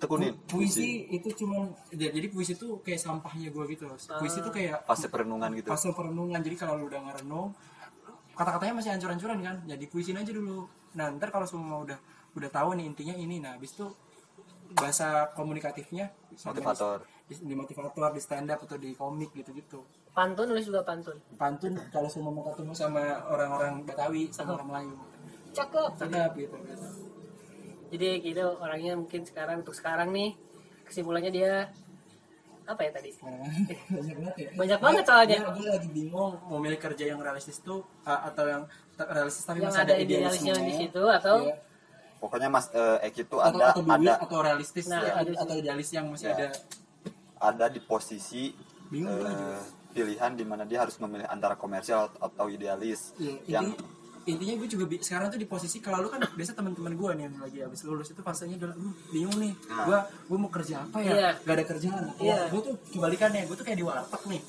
tekunin? Puisi itu cuma ya, jadi puisi tuh kayak sampahnya gue gitu loh. Puisi tuh kayak fase perenungan gitu. fase perenungan. Jadi kalau lu udah ngerenung kata-katanya masih hancur-hancuran kan jadi puisin aja dulu nah ntar kalau semua udah udah tahu nih intinya ini nah habis itu bahasa komunikatifnya motivator di, di motivator di stand up atau di komik gitu-gitu Pantun nulis juga pantun. pantun kalau semua mau ketemu sama orang-orang Betawi sama orang Melayu Cakep. sedap gitu, gitu. Jadi gitu orangnya mungkin sekarang untuk sekarang nih kesimpulannya dia apa ya tadi? Nah, banyak banget ya Banyak banget soalnya. Ya, gue lagi bingung mau milih kerja yang realistis tuh uh, atau yang tak realistis tapi Yang masih ada idealisnya di situ atau Iya. pokoknya mas eh, Eki itu atau, ada atau duit ada atau realistis Nah, ya, sih. atau idealis yang masih Ya. ada ada di posisi Bingung eh, gua juga. pilihan di mana dia harus memilih antara komersial atau idealis Iya, yang inti- intinya gue juga bi- sekarang tuh di posisi kalau lu kan biasa teman-teman gue nih yang lagi habis lulus itu fasenya udah "Aduh, bingung nih Nah. gue gue mau kerja apa ya? Iya. gak ada kerjaan. Iya. gue tuh kebalikannya gue tuh kayak di warteg nih.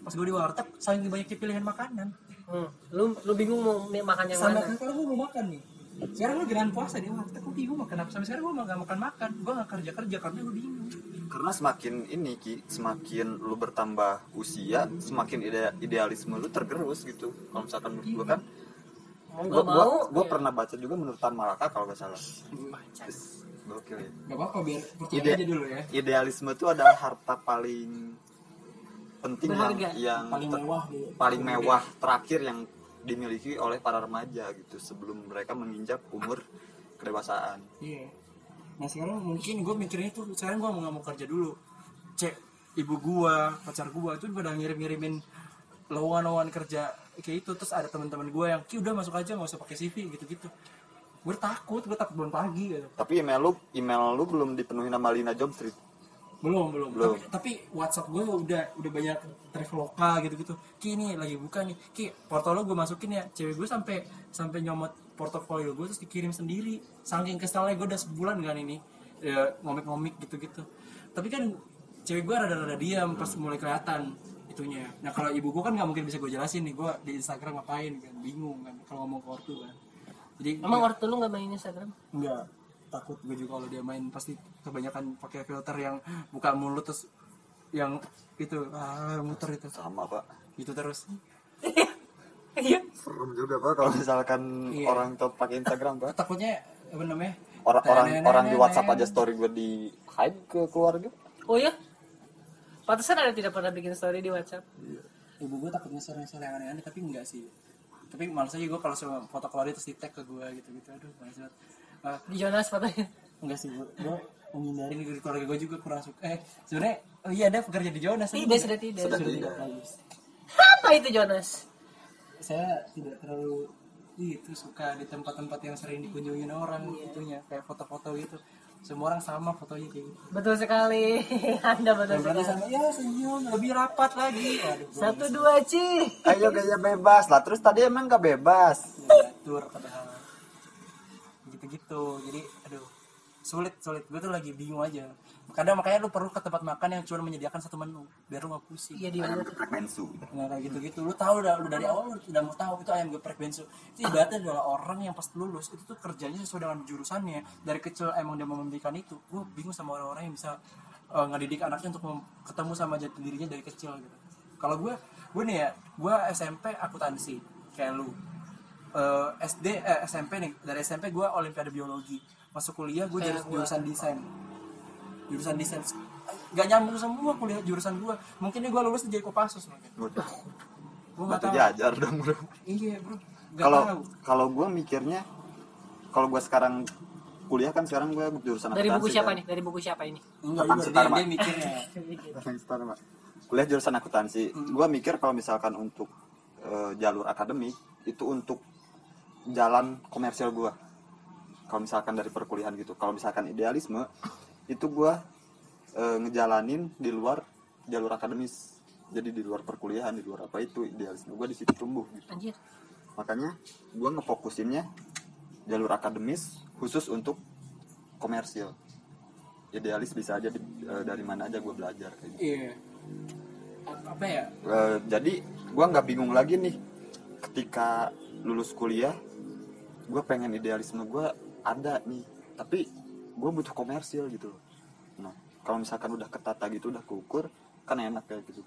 Pas gue di warteg saking banyaknya pilihan makanan. Hmm, lu lu bingung mau makan yang sampai mana? kalau gue mau makan nih. Sekarang gue geran puasa di warteg gue bingung makan apa? Sampai sekarang gue gak makan makan. Gue gak kerja kerja karena gue bingung. Karena semakin ini ki semakin lu bertambah usia semakin ide- idealisme lu tergerus gitu. Kalau misalkan menurut gua kan Gua mau? gua ya. pernah baca juga menurut Tan Malaka kalau nggak salah Baca. gokil ya gak apa-apa biar percaya Ide- aja dulu ya idealisme itu adalah harta paling penting yang, Berharga. yang paling mewah dulu paling mewah terakhir yang dimiliki oleh para remaja gitu sebelum mereka menginjak umur kedewasaan Iya. Nah sekarang mungkin gue mikirnya tuh sekarang gue mau nggak mau kerja dulu. Cek ibu gua, pacar gua tuh pada ngirim-ngirimin lowongan-lowongan kerja kayak itu terus ada teman-teman gue yang ki udah masuk aja nggak usah pakai CV gitu-gitu. Gue takut, gue takut bangun pagi gitu. tapi email lu email lu belum dipenuhi nama Lina Job Street Belum, belum. Belum. Tapi, tapi WhatsApp gue udah udah banyak traveloka gitu-gitu. Ki ini lagi buka nih. Ki portfolio gue masukin ya. Cewek gue sampai sampai nyomot portofolio gue terus dikirim sendiri. Saking keselnya gue udah sebulan kan ini ya, ngomik-ngomik gitu-gitu. Tapi kan cewek gue rada-rada diam pas mulai kelihatan itunya. Nah kalau ibu gue kan nggak mungkin bisa gue jelasin nih gue di Instagram ngapain kan bingung kan kalau ngomong ke ortu kan. Jadi Emang ortu lu nggak main Instagram? Enggak, takut gue juga kalau dia main pasti kebanyakan pakai filter yang buka mulut terus yang itu ah, muter itu sama pak itu terus Iya. serem juga pak kalau misalkan Iya. orang tuh pakai Instagram pak takutnya apa namanya orang orang orang di WhatsApp aja story gue di hide ke keluarga Oh ya? Pantesan ada tidak pernah bikin story di WhatsApp. ibu gue takutnya sore-sore yang aneh-aneh tapi enggak sih tapi malas aja gue kalau sama foto keluarga terus di tag ke gue gitu gitu aduh malas banget Ah, Di Jonas fotonya. enggak sih gue gue menghindari di keluarga gue juga kurang suka eh sebenarnya oh iya ada pekerja di Jonas Tidak, sudah tidak. sudah Sudah tidak tidak. Apa itu Jonas? saya tidak terlalu itu suka di tempat-tempat yang sering dikunjungin orang itunya kayak foto-foto gitu semua orang sama fotonya kayak gitu. Betul sekali. *laughs* Anda betul sekali. sama ya senyum lebih rapat lagi. Waduh gue Satu dua ci. ayo gaya bebas. Lah terus tadi emang gak bebas? Diatur padahal gitu-gitu. Jadi aduh sulit sulit. Gue tuh lagi bingung aja. Kadang makanya lu perlu ke tempat makan yang cuma menyediakan satu menu biar lu gak pusing. Iya di ayam geprek mensu nggak kayak gitu gitu lu tahu udah lu dari awal lu udah mau tahu itu ayam geprek bensu. Itu ibaratnya adalah orang yang pas lulus itu tuh kerjanya sesuai dengan jurusannya. Dari kecil emang dia mau memberikan itu. Gue bingung sama orang-orang yang bisa eh, ngedidik anaknya untuk ketemu sama jati dirinya dari kecil gitu. Kalau gue gue nih ya gue SMP akuntansi kayak lu. Eh, SD eh, SMP nih. Dari SMP gue olimpiade biologi masuk kuliah gue gua. jurusan desain. Jurusan desain. Gak nyambung semua kuliah jurusan gue mungkin gue lulus jadi kopassus mungkin. Gue gak batu tahu. jajar dong bro. Iya bro. Kalau tahu. kalau gue mikirnya kalau gue sekarang kuliah kan sekarang gue jurusan dari buku siapa kan. nih dari buku siapa ini? Enggak juga sih, dia, dia mikirnya. *laughs* Mak. kuliah jurusan akuntansi. Gue mikir kalau misalkan untuk eh, jalur akademik itu untuk jalan komersial gue kalau misalkan dari perkuliahan gitu. Kalau misalkan idealisme itu gue eh, ngejalanin di luar jalur akademis. Jadi di luar perkuliahan di luar apa itu idealisme gue di situ tumbuh gitu. Anjir. Makanya gue ngefokusinnya jalur akademis khusus untuk komersil. Idealis bisa aja di- eh, dari mana aja gue belajar kayak gitu. iya. Apa ya? Eh, jadi gue nggak bingung lagi nih. Ketika lulus kuliah gue pengen idealisme gue ada nih. Tapi gue butuh komersil gitu loh. Nah kalau misalkan udah ketata gitu udah keukur kan enak kayak gitu.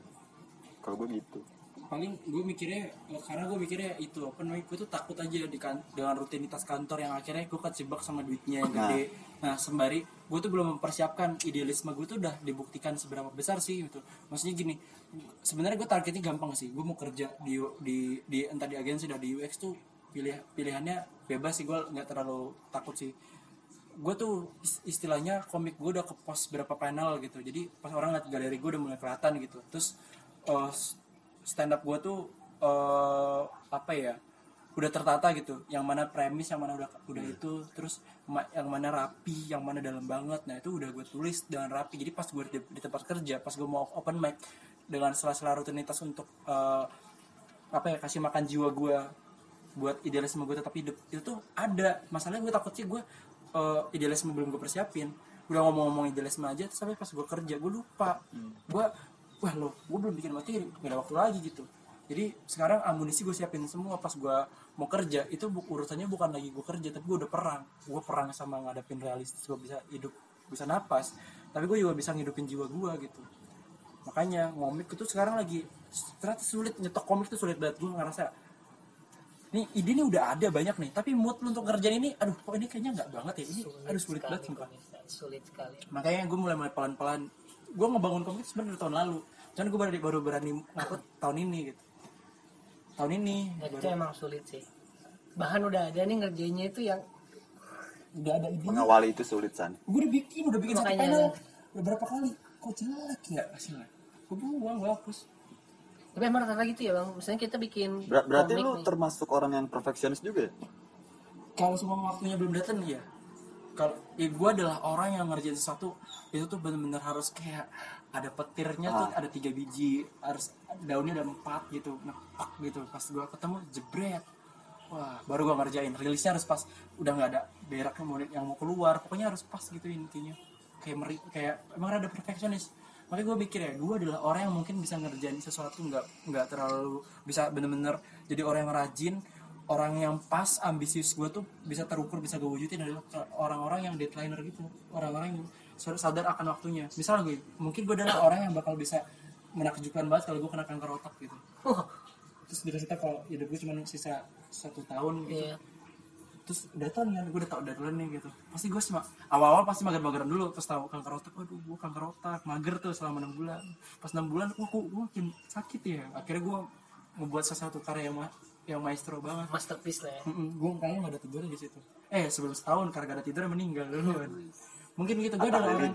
Kalau gue gitu. Paling gue mikirnya eh, karena gue mikirnya itu apa namanya gue tuh takut aja di kan, dengan rutinitas kantor yang akhirnya gue kecebak sama duitnya yang Nah. gede. Nah. Sembari gue tuh belum mempersiapkan idealisme gue tuh udah dibuktikan seberapa besar sih gitu. Maksudnya gini sebenarnya gue targetnya gampang sih. Gue mau kerja di di di entah di agensi dan di UX tuh pilih pilihannya bebas sih gue nggak terlalu takut sih. Gue tuh is- istilahnya komik gue udah ke post berapa panel gitu. Jadi pas orang liat galeri gue udah mulai kelihatan gitu. Terus eh, stand up gue tuh eh, apa ya udah tertata gitu. Yang mana premis yang mana udah udah itu terus yang mana rapi yang mana dalam banget. Nah itu udah gue tulis dengan rapi. Jadi pas gue di, di tempat kerja pas gue mau open mic dengan sela-sela rutinitas untuk eh, apa ya kasih makan jiwa gue buat idealisme gue tetap hidup. Itu tuh ada. Masalahnya gue takut sih gue eh, idealisme belum gue persiapin. Udah ngomong-ngomong idealisme aja terus sampai pas gue kerja gue lupa. Gue wah lo gue belum bikin materi. Gak ada waktu lagi gitu. Jadi sekarang amunisi gue siapin semua pas gue mau kerja. Itu bu- urusannya bukan lagi gue kerja tapi gue udah perang. Gue perang sama ngadepin realistis gue bisa hidup bisa napas. Tapi gue juga bisa ngidupin jiwa gue gitu. Makanya ngomik itu sekarang lagi ternyata sulit. Nyetok komik itu sulit banget. Gue ngerasa nih ide ini udah ada banyak nih. Tapi mood lu untuk ngerjain ini aduh kok ini kayaknya nggak banget ya? Ini aduh sulit sekali, banget sumpah. sulit sekali. Makanya gue mulai mulai pelan pelan gue ngebangun komik sebenarnya tahun lalu. Cuman gue baru baru berani ngupload tahun ini gitu. Tahun ini dan itu emang sulit sih. Bahan udah ada nih ngerjainnya itu yang udah ada ide mengawali itu sulit san. Gue udah bikin udah bikin satu Makanya. panel. Udah berapa kali? Kok jelek ya hasilnya? Gue buang gue hapus tapi emang rata gitu ya bang. Misalnya kita bikin Ber- berarti komik lu nih. termasuk orang yang perfeksionis juga ya? Kalau semua waktunya belum datang ya kalau ya gue adalah orang yang ngerjain sesuatu itu tuh bener-bener harus kayak ada petirnya tuh Ah. ada tiga biji harus daunnya ada empat gitu ngepak gitu. Pas gue ketemu jebret. Wah baru gue ngerjain. Rilisnya harus pas udah nggak ada berak yang mau yang mau keluar. Pokoknya harus pas gitu intinya. Kayak meri kayak emang ada perfeksionis makanya gue mikir ya gue adalah orang yang mungkin bisa ngerjain sesuatu nggak nggak terlalu bisa bener-bener jadi orang yang rajin. Orang yang pas ambisius gue tuh bisa terukur bisa gue wujudin adalah orang-orang yang deadlineer gitu. Orang-orang yang sadar akan waktunya. Misal gue mungkin gue adalah orang yang bakal bisa menakjubkan banget kalau gue kena kanker otak gitu. Terus dikasih tau kalau hidup gue cuma sisa satu tahun gitu. Iya terus udah tau nih gue udah tau deadline nih gitu. Pasti gue cuma awal-awal pasti mager-mageran dulu terus tahu kanker otak waduh gue kanker otak mager tuh selama enam bulan. Pas enam bulan wah kok gue makin sakit ya? Akhirnya gue ngebuat sesuatu karya yang ma- yang maestro banget. Masterpiece lah ya. Gue kayaknya gak ada tidur di situ. Eh sebelum setahun karena gak ada tidur meninggal dulu kan mungkin gitu gue adalah orang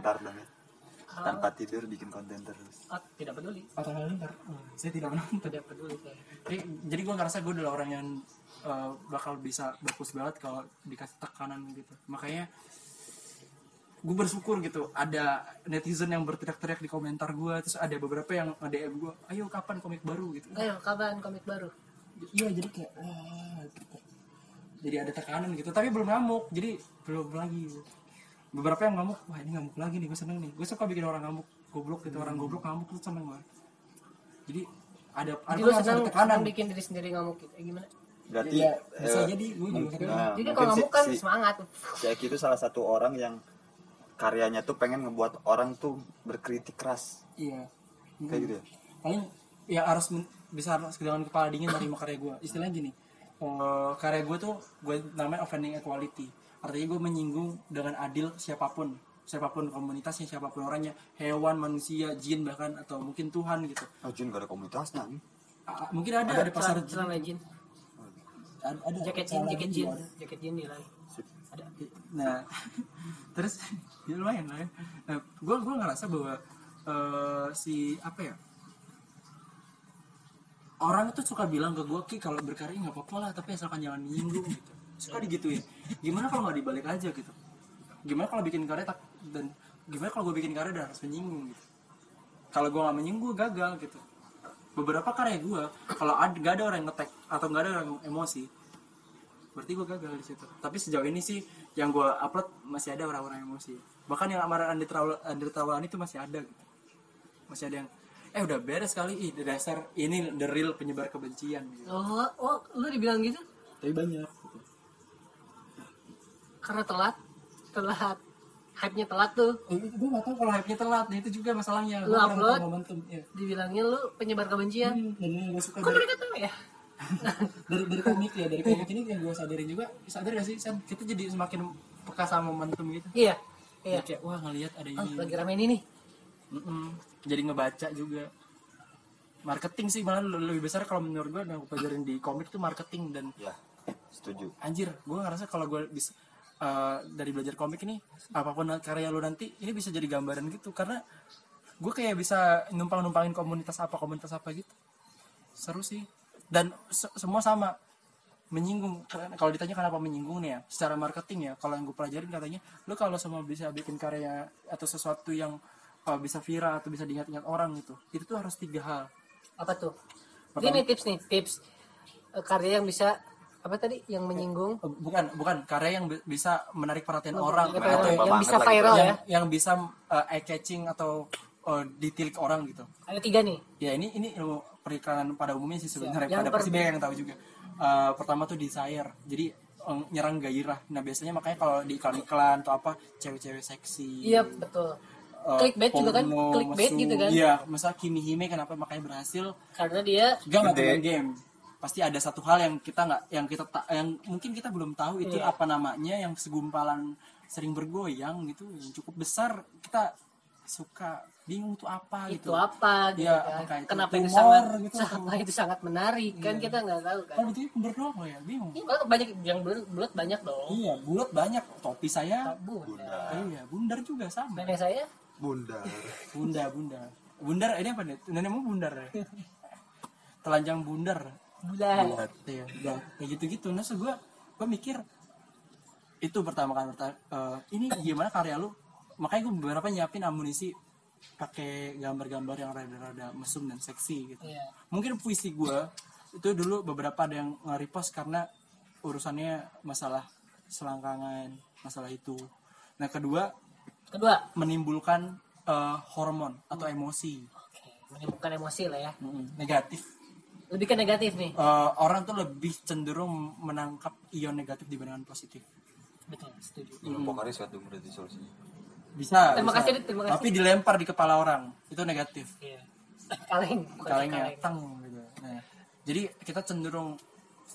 tanpa tidur bikin konten terus. Ah, tidak peduli. Atau halilintar Oh, saya tidak menonton tidak peduli saya. Jadi, jadi gue ngerasa gue adalah orang yang uh, bakal bisa bagus banget kalau dikasih tekanan gitu. Makanya gue bersyukur gitu. Ada netizen yang berteriak-teriak di komentar gue terus ada beberapa yang nge-DM gue ayo kapan komik baru? gitu. Ayo kapan komik baru? Iya jadi kayak wah gitu. jadi ada tekanan gitu. Tapi belum ngamuk. Jadi belum lagi gitu. Beberapa yang ngamuk wah ini ngamuk lagi nih gue seneng nih. Gue suka bikin orang ngamuk goblok gitu orang goblok ngamuk tuh seneng gue jadi ada ada Jadi lu ada tekanan. senang bikin diri sendiri ngamuk gitu. Eh, gimana? berarti Iya, bisa eh, jadi gue juga seneng. nah, Jadi kalau ngamuk kan si- semangat. si Eki itu salah satu orang yang karyanya tuh pengen ngebuat orang tuh berkritik keras. Iya. Kayak gitu ya? Paling ya harus bisa harus dengan kepala dingin menerima karya gue istilahnya gini eh, karya gue tuh gue namanya offending equality artinya gue menyinggung dengan adil siapa pun. Siapa pun komunitasnya siapa pun orangnya. Hewan manusia jin bahkan atau mungkin Tuhan gitu. Oh Jun gak ada komunitasnya nih A- mungkin ada ada pasar Celana celana jin, ada, ada jaket jin, jaket jin. Jin, ada. jaket jin di lain. ada. Nah *laughs* terus ya lumayan lah ya. Gue gue ngerasa bahwa eh, si apa ya? Orang itu suka bilang ke gue ki kalau berkarya nggak apa-apa lah tapi asalkan jangan menyinggung gitu suka digituin. Gimana kalau nggak dibalik aja gitu? Gimana kalau bikin karya tak dan gimana kalau gue bikin karya dan harus menyinggung gitu? Kalau gue nggak menyinggung gue gagal gitu. Beberapa karya gue kalau ada gak ada orang yang ngetek atau nggak ada orang yang emosi berarti gue gagal di situ. Tapi sejauh ini sih yang gue upload masih ada orang-orang emosi. Bahkan yang amaran Andri Tawa- Andri Tawalan itu masih ada gitu. Masih ada yang eh udah beres kali. Ih dasar ini the real penyebar kebencian. Gitu. Oh, oh, lu dibilang gitu? Tapi banyak. Karena telat, telat, hype-nya telat tuh. eh, gue gak tau kalau hype-nya telat nah itu juga masalahnya Lu upload? momentum ya. Dibilangnya lu penyebar kebencian. Hmm, dan gue suka Kok dari, mereka tahu ya? *laughs* dari dari komik ya dari komik ini yang gue sadarin juga sadar gak sih San? kita jadi semakin peka sama momentum gitu Iya, Jadi iya. kayak wah ngelihat ada Oh, ini lagi rame ini nih. Mm-mm. jadi ngebaca juga marketing sih malah lebih besar kalau menurut gue yang gue pelajarin di komik itu marketing dan ya setuju anjir gue ngerasa kalau gue bisa eh, dari belajar komik ini apa pun karya lo nanti ini bisa jadi gambaran gitu. Karena gue kayak bisa numpang numpangin komunitas apa komunitas apa gitu. Seru sih. Dan se- semua sama. Menyinggung. Kalau ditanya kenapa menyinggung nih ya secara marketing ya kalau yang gue pelajarin katanya lo kalau semua bisa bikin karya atau sesuatu yang uh, bisa viral atau bisa diingat-ingat orang gitu itu tuh harus tiga hal. Apa tuh? Pertama- Ini tips nih, tips eh, karya yang bisa apa tadi? Yang menyinggung? Uh, bukan bukan. Karya yang bi- bisa menarik perhatian Oh, orang. yang atau yang bisa viral yang, ya. yang bisa uh, eye catching atau uh, ditilik orang gitu. Ada tiga nih. ya ini ini ilmu periklanan pada umumnya sih sebenarnya Yang pada pasti banyak yang tahu juga. Uh, pertama tuh desire. Jadi um, nyerang gairah. Nah biasanya makanya kalau di iklan-iklan atau apa cewek-cewek seksi. Iya, betul. uh, Clickbait juga kan? Clickbait gitu kan? iya masa Kimi Hime kenapa makanya berhasil? Karena dia Gak main game pasti ada satu hal yang kita nggak yang kita tak yang mungkin kita belum tahu itu Iya. apa namanya yang segumpalan sering bergoyang gitu yang cukup besar kita suka bingung itu apa itu gitu. apa gitu Iya, kan. apakah itu Kenapa itu tumor sangat gitu, *laughs* sangat itu sangat menarik kan kita nggak tahu kan. oh doang lo ya? Bingung. Ini malah banyak yang bulat bulat banyak dong. iya bulat banyak. Topi saya Bunda. iya bundar juga sama. Nenek saya? Bunda bunda bunda bundar ini apa nih? Nenekmu bundar ya? *laughs* Telanjang bundar bulat. Iya, kayak gitu-gitu. Nah, so gue gue mikir itu pertama perta- eh, ini gimana karya lu? Makanya gue beberapa nyiapin amunisi pakai gambar-gambar yang rada-rada mesum dan seksi gitu. Iya. Mungkin puisi gue itu dulu beberapa ada yang nge-repost karena urusannya masalah selangkangan, masalah itu. Nah, kedua Kedua, menimbulkan eh, hormon atau emosi oke, menimbulkan emosi lah ya. Mm, negatif. Lebih ke negatif nih. Eh, orang tuh lebih cenderung menangkap ion negatif dibandingkan positif. Betul, setuju. pokoknya suatu berarti solusinya Bisa. Terima bisa. kasih, terima kasih. Tapi dilempar di kepala orang itu negatif. Iya. *laughs* Kaleng, Kalengnya kaleng. tang gitu. Nah, jadi kita cenderung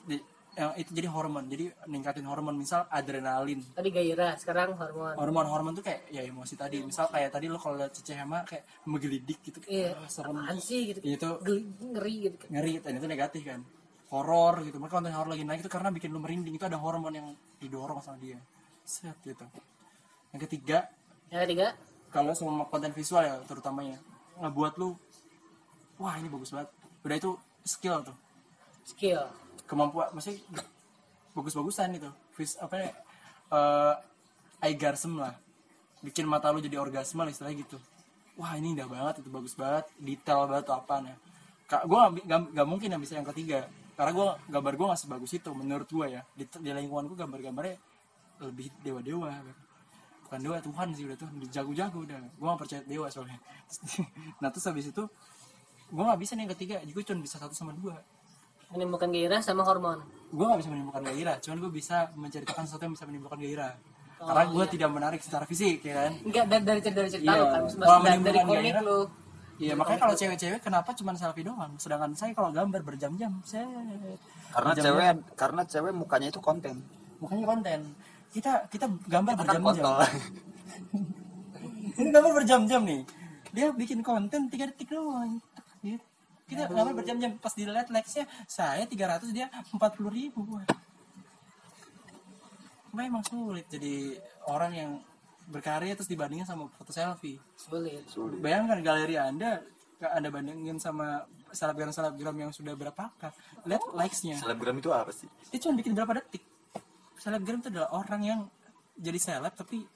di, yang itu jadi hormon. Jadi ningkatin hormon misal adrenalin. Tadi gairah, sekarang hormon. Hormon-hormon tuh kayak ya emosi tadi. Misal kayak tadi lo kalau lihat Cece Hema kayak menggelidik gitu. Iya, Ah, serem. sih gitu. Itu ngeri gitu. ngeri dan itu negatif kan horor gitu maka konten horor lagi naik itu karena bikin lu merinding itu ada hormon yang didorong sama dia set gitu yang ketiga Yang ketiga, kalau semua konten visual ya terutamanya ngebuat lu wah ini bagus banget udah itu skill tuh skill. Kemampuan masih bagus-bagusan itu vis apa ya eh orgasm lah. Bikin mata lu jadi orgasme lah istilahnya gitu. Wah ini indah banget itu bagus banget. Detail banget tuh apa nih kak gue gak, mungkin yang bisa yang ketiga. Karena gue gambar gue gak sebagus itu menurut gue ya. Di, di lingkungan gue gambar-gambarnya lebih dewa-dewa. Bukan dewa Tuhan sih udah tuh. Jago-jago udah. Gue gak percaya dewa soalnya. *laughs* Nah terus habis itu gue gak bisa nih yang ketiga. Gue cuma bisa satu sama dua menimbulkan gairah sama hormon. Gue gak bisa menimbulkan gairah cuman gue bisa menceritakan sesuatu yang bisa menimbulkan gairah. Karena gue tidak menarik secara fisik ya kan? Enggak dari dari cerita dari cerita Iya. lu kan Kalau dari, komik gairah, lu. Iya makanya kalau cewek-cewek kenapa cuma selfie doang? Sedangkan saya kalau gambar berjam-jam saya karena cewek karena cewek mukanya itu konten. Mukanya konten. Kita kita gambar kan berjam-jam. *laughs* ini gambar berjam-jam nih. Dia bikin konten tiga detik doang. Gitu. Kita gambar berjam-jam? Pas dilihat likesnya saya 300 dia 40 ribu. Memang sulit jadi orang yang berkarya terus dibandingin sama foto selfie. Sulit. Bayangkan galeri anda anda bandingin sama selebgram selebgram yang sudah berapa? Lihat likesnya. Selebgram itu apa sih? Dia cuma bikin berapa detik? Selebgram itu adalah orang yang jadi seleb tapi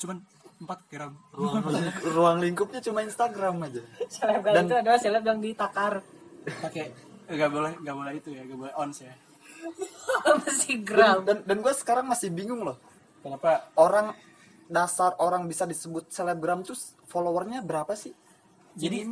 cuma 4 gram ruang, ruang lingkupnya cuma Instagram aja. Selebgram itu adalah seleb yang ditakar pakai nggak boleh nggak boleh itu ya nggak boleh ons ya. *laughs* Masih gram. Dan dan gue sekarang masih bingung loh. Kenapa? Orang dasar orang bisa disebut selebgram tuh followernya berapa sih? Jadi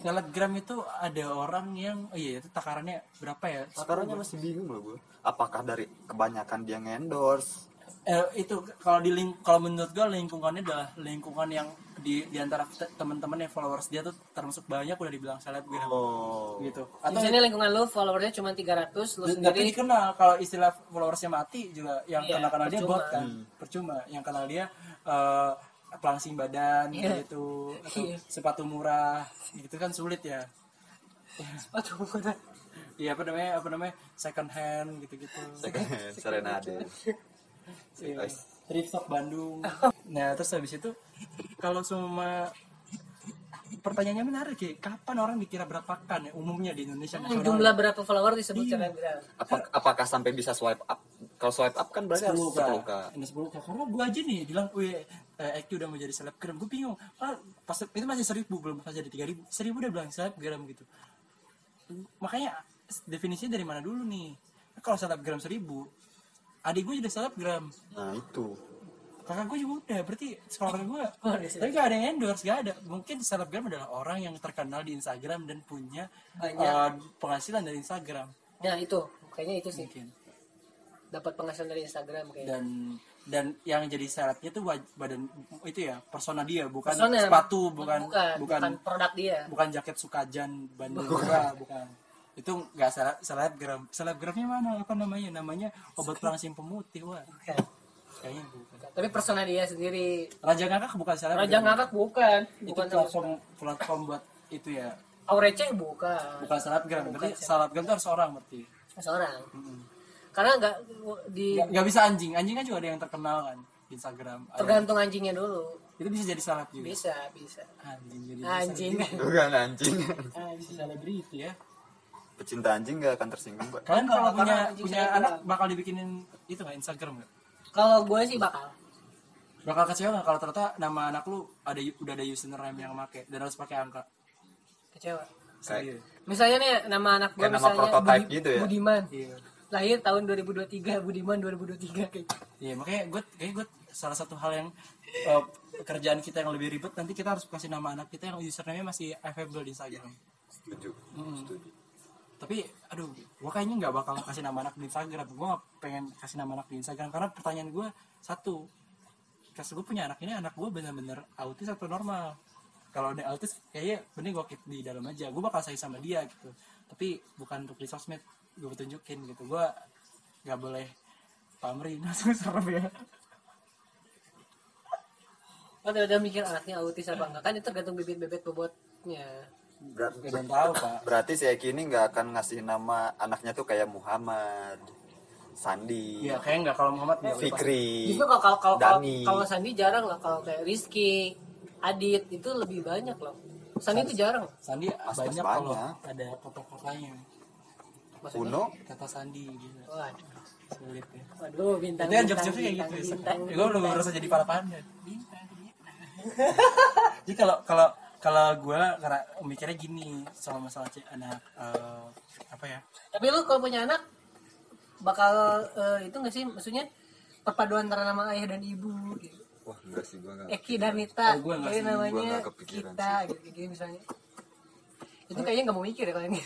selebgram itu ada orang yang oh iya itu takarannya berapa ya? Sekarangnya masih bingung loh gue apakah dari kebanyakan dia ngendorse eh, itu kalau di link kalau menurut gue lingkungannya adalah lingkungan yang di di antara te- teman-teman yang followers dia tuh termasuk banyak udah dibilang selebgram. Oh. Gitu. Di atau sini lingkungan lu followersnya cuma 300 lu tapi sendiri? dikenal kalau istilah followersnya mati juga yang Iya, kenal kenal dia percuma. bot kan percuma. Yang kenal dia eh, pelangsing badan Iya. gitu atau Iya. sepatu murah gitu kan sulit ya. Sepatu murah. Iya apa namanya apa namanya second hand gitu gitu serenade *laughs* Iya. thrift shop Bandung. *laughs* Nah terus habis itu kalau semua pertanyaannya menarik ya kapan orang dikira berapaan ya umumnya di Indonesia? Nasional jumlah berapa follower disebut Iya. selebgram Apa- apakah sampai bisa swipe up? Kalau swipe up kan berarti harus 10 10 k. Ini 10 k. Karena gue aja nih bilang wih eh, Eki udah mau jadi selebgram. Gue bingung. Ah, pas itu masih seribu belum pas jadi tiga ribu. Seribu udah bilang selebgram gitu. Makanya definisinya dari mana dulu nih? Kalau selebgram seribu adik gue jadi selebgram nah itu. Kakak gue juga udah berarti sekolah gue Oh, tapi gak ada yang endorse gak ada. Mungkin selebgram adalah orang yang terkenal di Instagram dan punya Banyak. eh, penghasilan dari Instagram. Nah itu. Kayaknya itu sih. Mungkin. Dapat penghasilan dari Instagram kayaknya. Dan dan yang jadi syaratnya tuh badan itu ya persona dia bukan Persona, sepatu bukan bukan, bukan bukan produk dia. bukan jaket sukajan Bandung *laughs* bukan bukan itu nggak sele- selebgram selebgramnya mana? Apa namanya? Namanya obat pelangsing pemutih wah. Bukan. kayaknya bukan. Tapi persona dia sendiri. Raja ngakak bukan selebgram. Raja ngakak bukan. Itu bukan sama platform platform buat itu ya. Aurece bukan. Bukan selebgram berarti Bukan selebgram itu harus orang berarti. Seorang. Mm-mm. karena nggak di nggak bisa anjing. Anjing kan juga ada yang terkenal kan di Instagram. Ada- tergantung anjingnya dulu. Itu bisa jadi seleb juga. Bisa bisa. Anjing jadi anjing. bukan anjing. *laughs* Anjing. Selebriti ya pecinta anjing gak akan tersinggung pak. Kalian kalau punya punya anak bakal dibikinin itu nggak Instagram nggak? Kalau gue sih bakal. Bakal kecewa nggak kalau ternyata nama anak lu ada udah ada username yang make dan harus pakai angka? Kecewa. Serius. misalnya nih nama anak gue Kayak nama misalnya prototype gitu ya? Budiman. Iya. Lahir tahun 2023 Budiman 2023 kayak gitu. iya makanya gue kayak gue salah satu hal yang eh, pekerjaan kita yang lebih ribet nanti kita harus kasih nama anak kita yang username masih available di Instagram. Setuju. Mm. setuju tapi aduh gue kayaknya nggak bakal kasih nama anak di Instagram. Gue nggak pengen kasih nama anak di Instagram karena pertanyaan gue satu pas gue punya anak ini anak gue bener-bener autis atau normal? Kalau dia autis kayaknya bener gue di dalam aja. Gue bakal sayang sama dia gitu. Tapi bukan untuk di sosmed gue tunjukin gitu. Gue nggak boleh pamri langsung *laughs* serem ya. Oh, udah, udah mikir anaknya autis apa enggak kan itu tergantung bibit-bibit bobotnya Ber- gak ada yang tahu pak. berarti si Eki ini nggak akan ngasih nama anaknya tuh kayak Muhammad Sandi Iya kayak nggak kalau Muhammad nggak Pak. Fikri justru kalau kalau kalau Dani. kalau Sandi jarang lah kalau kayak Rizky Adit itu lebih banyak loh. Sandi itu jarang. Sandi Mas- banyak mas kalau banyak. ada kata-katanya? Uno? kata Sandi gitu. Waduh. Sulit ya. Waduh bintang itu yang bintang, jokes-jokesnya kayak bintang, gitu ya bintang, gue belum bintang. merasa jadi para pandai jadi kalau kalau kalau gue karena mikirnya gini soal masalah cek anak eh, apa ya? Tapi lu kalau punya anak bakal eh, itu nggak sih? Maksudnya perpaduan antara nama ayah dan ibu gitu. Wah enggak sih gua enggak Eki dan Nita Oh, gua nggak jadi sih, gua namanya kepikiran kita gitu, gitu misalnya. Itu kayaknya nggak mau mikir ya kalau ini.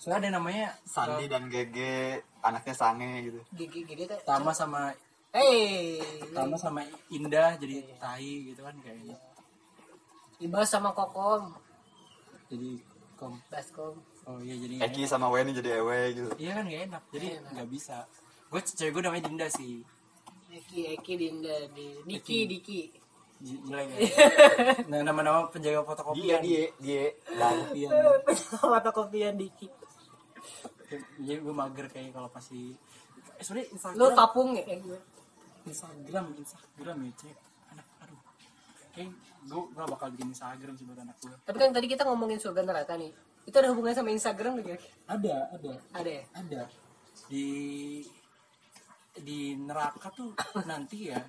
Soalnya ada namanya Sandi dan Gege anaknya Sange gitu. Gigi gigi teh Tama sama hey! Tama sama Indah jadi Tai gitu kan kayaknya Ibas sama Kokom. Jadi kom. Baskom oh iya jadi Eki sama Weni jadi Ewe gitu. Iya kan gak enak. Jadi Enak. nggak bisa. Gue cewek gue namanya Dinda sih. Eki Eki Dinda di Diki Diki. Jelek ya. *laughs* Nah, nama-nama penjaga fotokopian. Dia dia dan Fotokopian. fotokopian Diki. Jadi gue mager kayak kalau pasti eh, sebenarnya lu Instagram papung ya? Kayak gue Instagram Instagram ya cek kayak gue gak bakal bikin Instagram sih buat anak gue tapi kan tadi kita ngomongin surga neraka nih. Itu ada hubungannya sama Instagram kira ada ada. Ada ya? Ada. Di di neraka tuh *coughs* nanti ya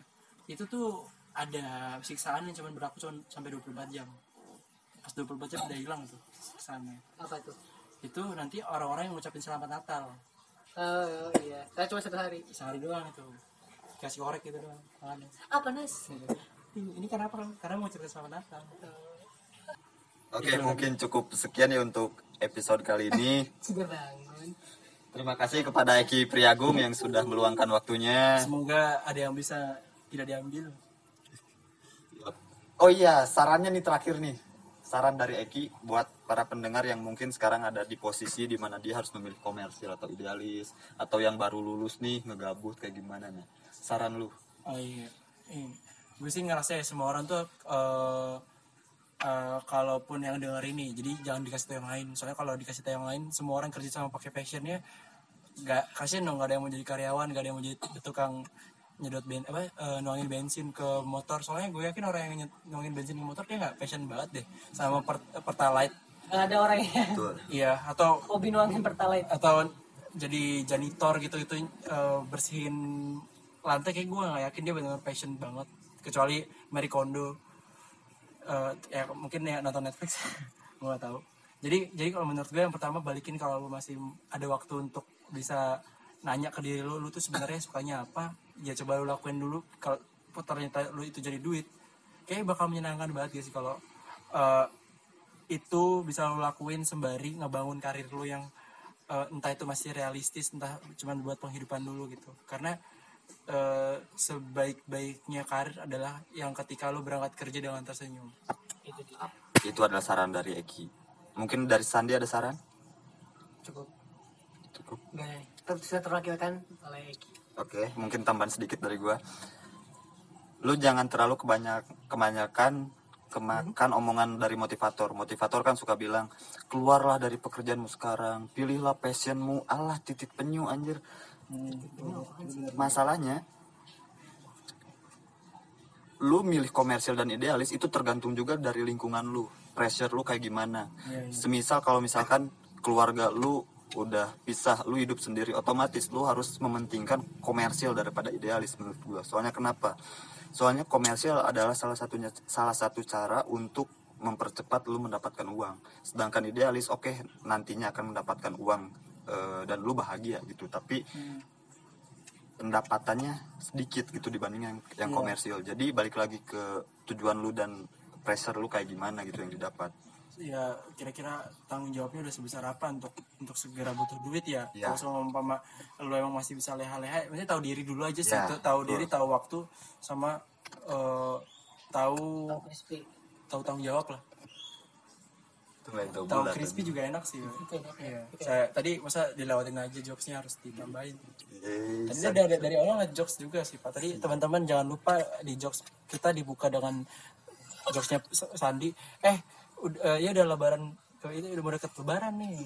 itu tuh ada siksaan yang cuma berlaku cuma sampai 24 jam. Pas 24 jam udah hilang tuh siksaannya. Apa tuh? Itu nanti orang-orang yang ngucapin selamat Natal. Oh iya. Saya cuma satu hari? Sehari doang itu. Kasih korek gitu doang apa nas ini, ini kenapa karena mau cerita selamat Natal Oke, mungkin cukup sekian ya untuk episode kali ini. *laughs* Terima kasih kepada Eki Priagung yang sudah meluangkan waktunya. semoga ada yang bisa tidak diambil Oh iya, sarannya nih terakhir nih. Saran dari Eki buat para pendengar yang mungkin sekarang ada di posisi di mana dia harus memilih komersil atau idealis atau yang baru lulus nih ngegabut kayak gimana nih. Saran lu. Oh iya, gue sih ngerasa ya semua orang tuh eh eh, kalaupun yang denger ini, jadi jangan dikasih tahu yang lain. Soalnya kalau dikasih tahu yang lain, semua orang kerja sama pakai passionnya, nggak kasian dong, nggak ada yang mau jadi karyawan, nggak ada yang mau jadi tukang nyedot ben apa eh, nuangin bensin ke motor. Soalnya gue yakin orang yang nyet- nuangin bensin ke motor dia nggak passion banget deh sama per, pertalite. Nggak ada orang yang Betul. Iya, atau hobi nuangin pertalite atau jadi janitor gitu itu eh, bersihin lantai kayak gue nggak yakin dia benar passion banget kecuali Marie Kondo. Eh, ya mungkin ya nonton Netflix. *laughs* Nggak tahu. Jadi jadi kalau menurut gue yang pertama balikin kalau lu masih ada waktu untuk bisa nanya ke diri lu lu tuh sebenarnya sukanya apa? Ya coba lu lakuin dulu. Kalau ternyata lu itu jadi duit kayak bakal menyenangkan banget ya sih kalau eh, itu bisa lo lakuin sembari ngebangun karir lo yang eh, entah itu masih realistis entah cuma buat penghidupan dulu gitu. Karena eh, sebaik-baiknya karir adalah yang ketika lo berangkat kerja dengan tersenyum itu dia Itu adalah saran dari Eki. Mungkin dari Sandi ada saran? cukup Cukup. Nggak, tetap bisa terwakilkan oleh Eki Oke, mungkin tambahan sedikit dari gua. Lu jangan terlalu kebanyak kebanyakan kemakan omongan dari motivator. Motivator kan suka bilang, "Keluarlah dari pekerjaanmu sekarang, pilihlah passionmu." Allah titik penyu anjir. Masalahnya lu milih komersial dan idealis itu tergantung juga dari lingkungan lu. Pressure lu kayak gimana. Semisal kalau misalkan keluarga lu udah pisah, lu hidup sendiri, otomatis lu harus mementingkan komersial daripada idealis menurut gua. Soalnya kenapa? Soalnya komersial adalah salah satunya salah satu cara untuk mempercepat lu mendapatkan uang. Sedangkan idealis oke nantinya akan mendapatkan uang eh, dan lu bahagia gitu. Tapi pendapatannya sedikit gitu dibanding yang, yang Iya. komersial. Jadi balik lagi ke tujuan lu dan pressure lu kayak gimana gitu yang didapat. ya kira-kira tanggung jawabnya udah sebesar apa untuk untuk segera butuh duit ya Ya. kalau sama umpama lo emang masih bisa leha-leha maksudnya tahu diri dulu aja sih tuh, tahu diri tahu waktu sama eh, tahu tahu tanggung jawab lah tahu bulat. crispy juga enak sih ya. Iya. Saya tadi masa dilewatin aja jokesnya harus ditambahin. Eh, Tadi ada dari, dari awal nge-jokes juga sih Pak. Tadi teman-teman jangan lupa di jokes kita dibuka dengan jokesnya Sandi. Eh, udah, ya udah lebaran itu udah mau deket lebaran nih.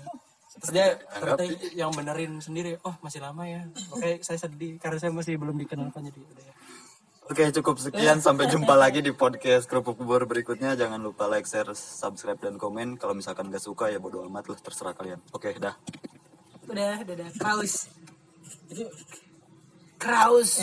Terus dia ternyata yang benerin sendiri. Oh masih lama ya. Oke saya sedih karena saya masih belum dikenalkan jadi udah ya. Oke cukup sekian. Sampai jumpa lagi di podcast kerupuk bubur berikutnya. Jangan lupa like share subscribe dan komen. Kalau misalkan gak suka ya bodo amat lah terserah kalian. Oke dah. Udah udah udah. Kraus. Kraus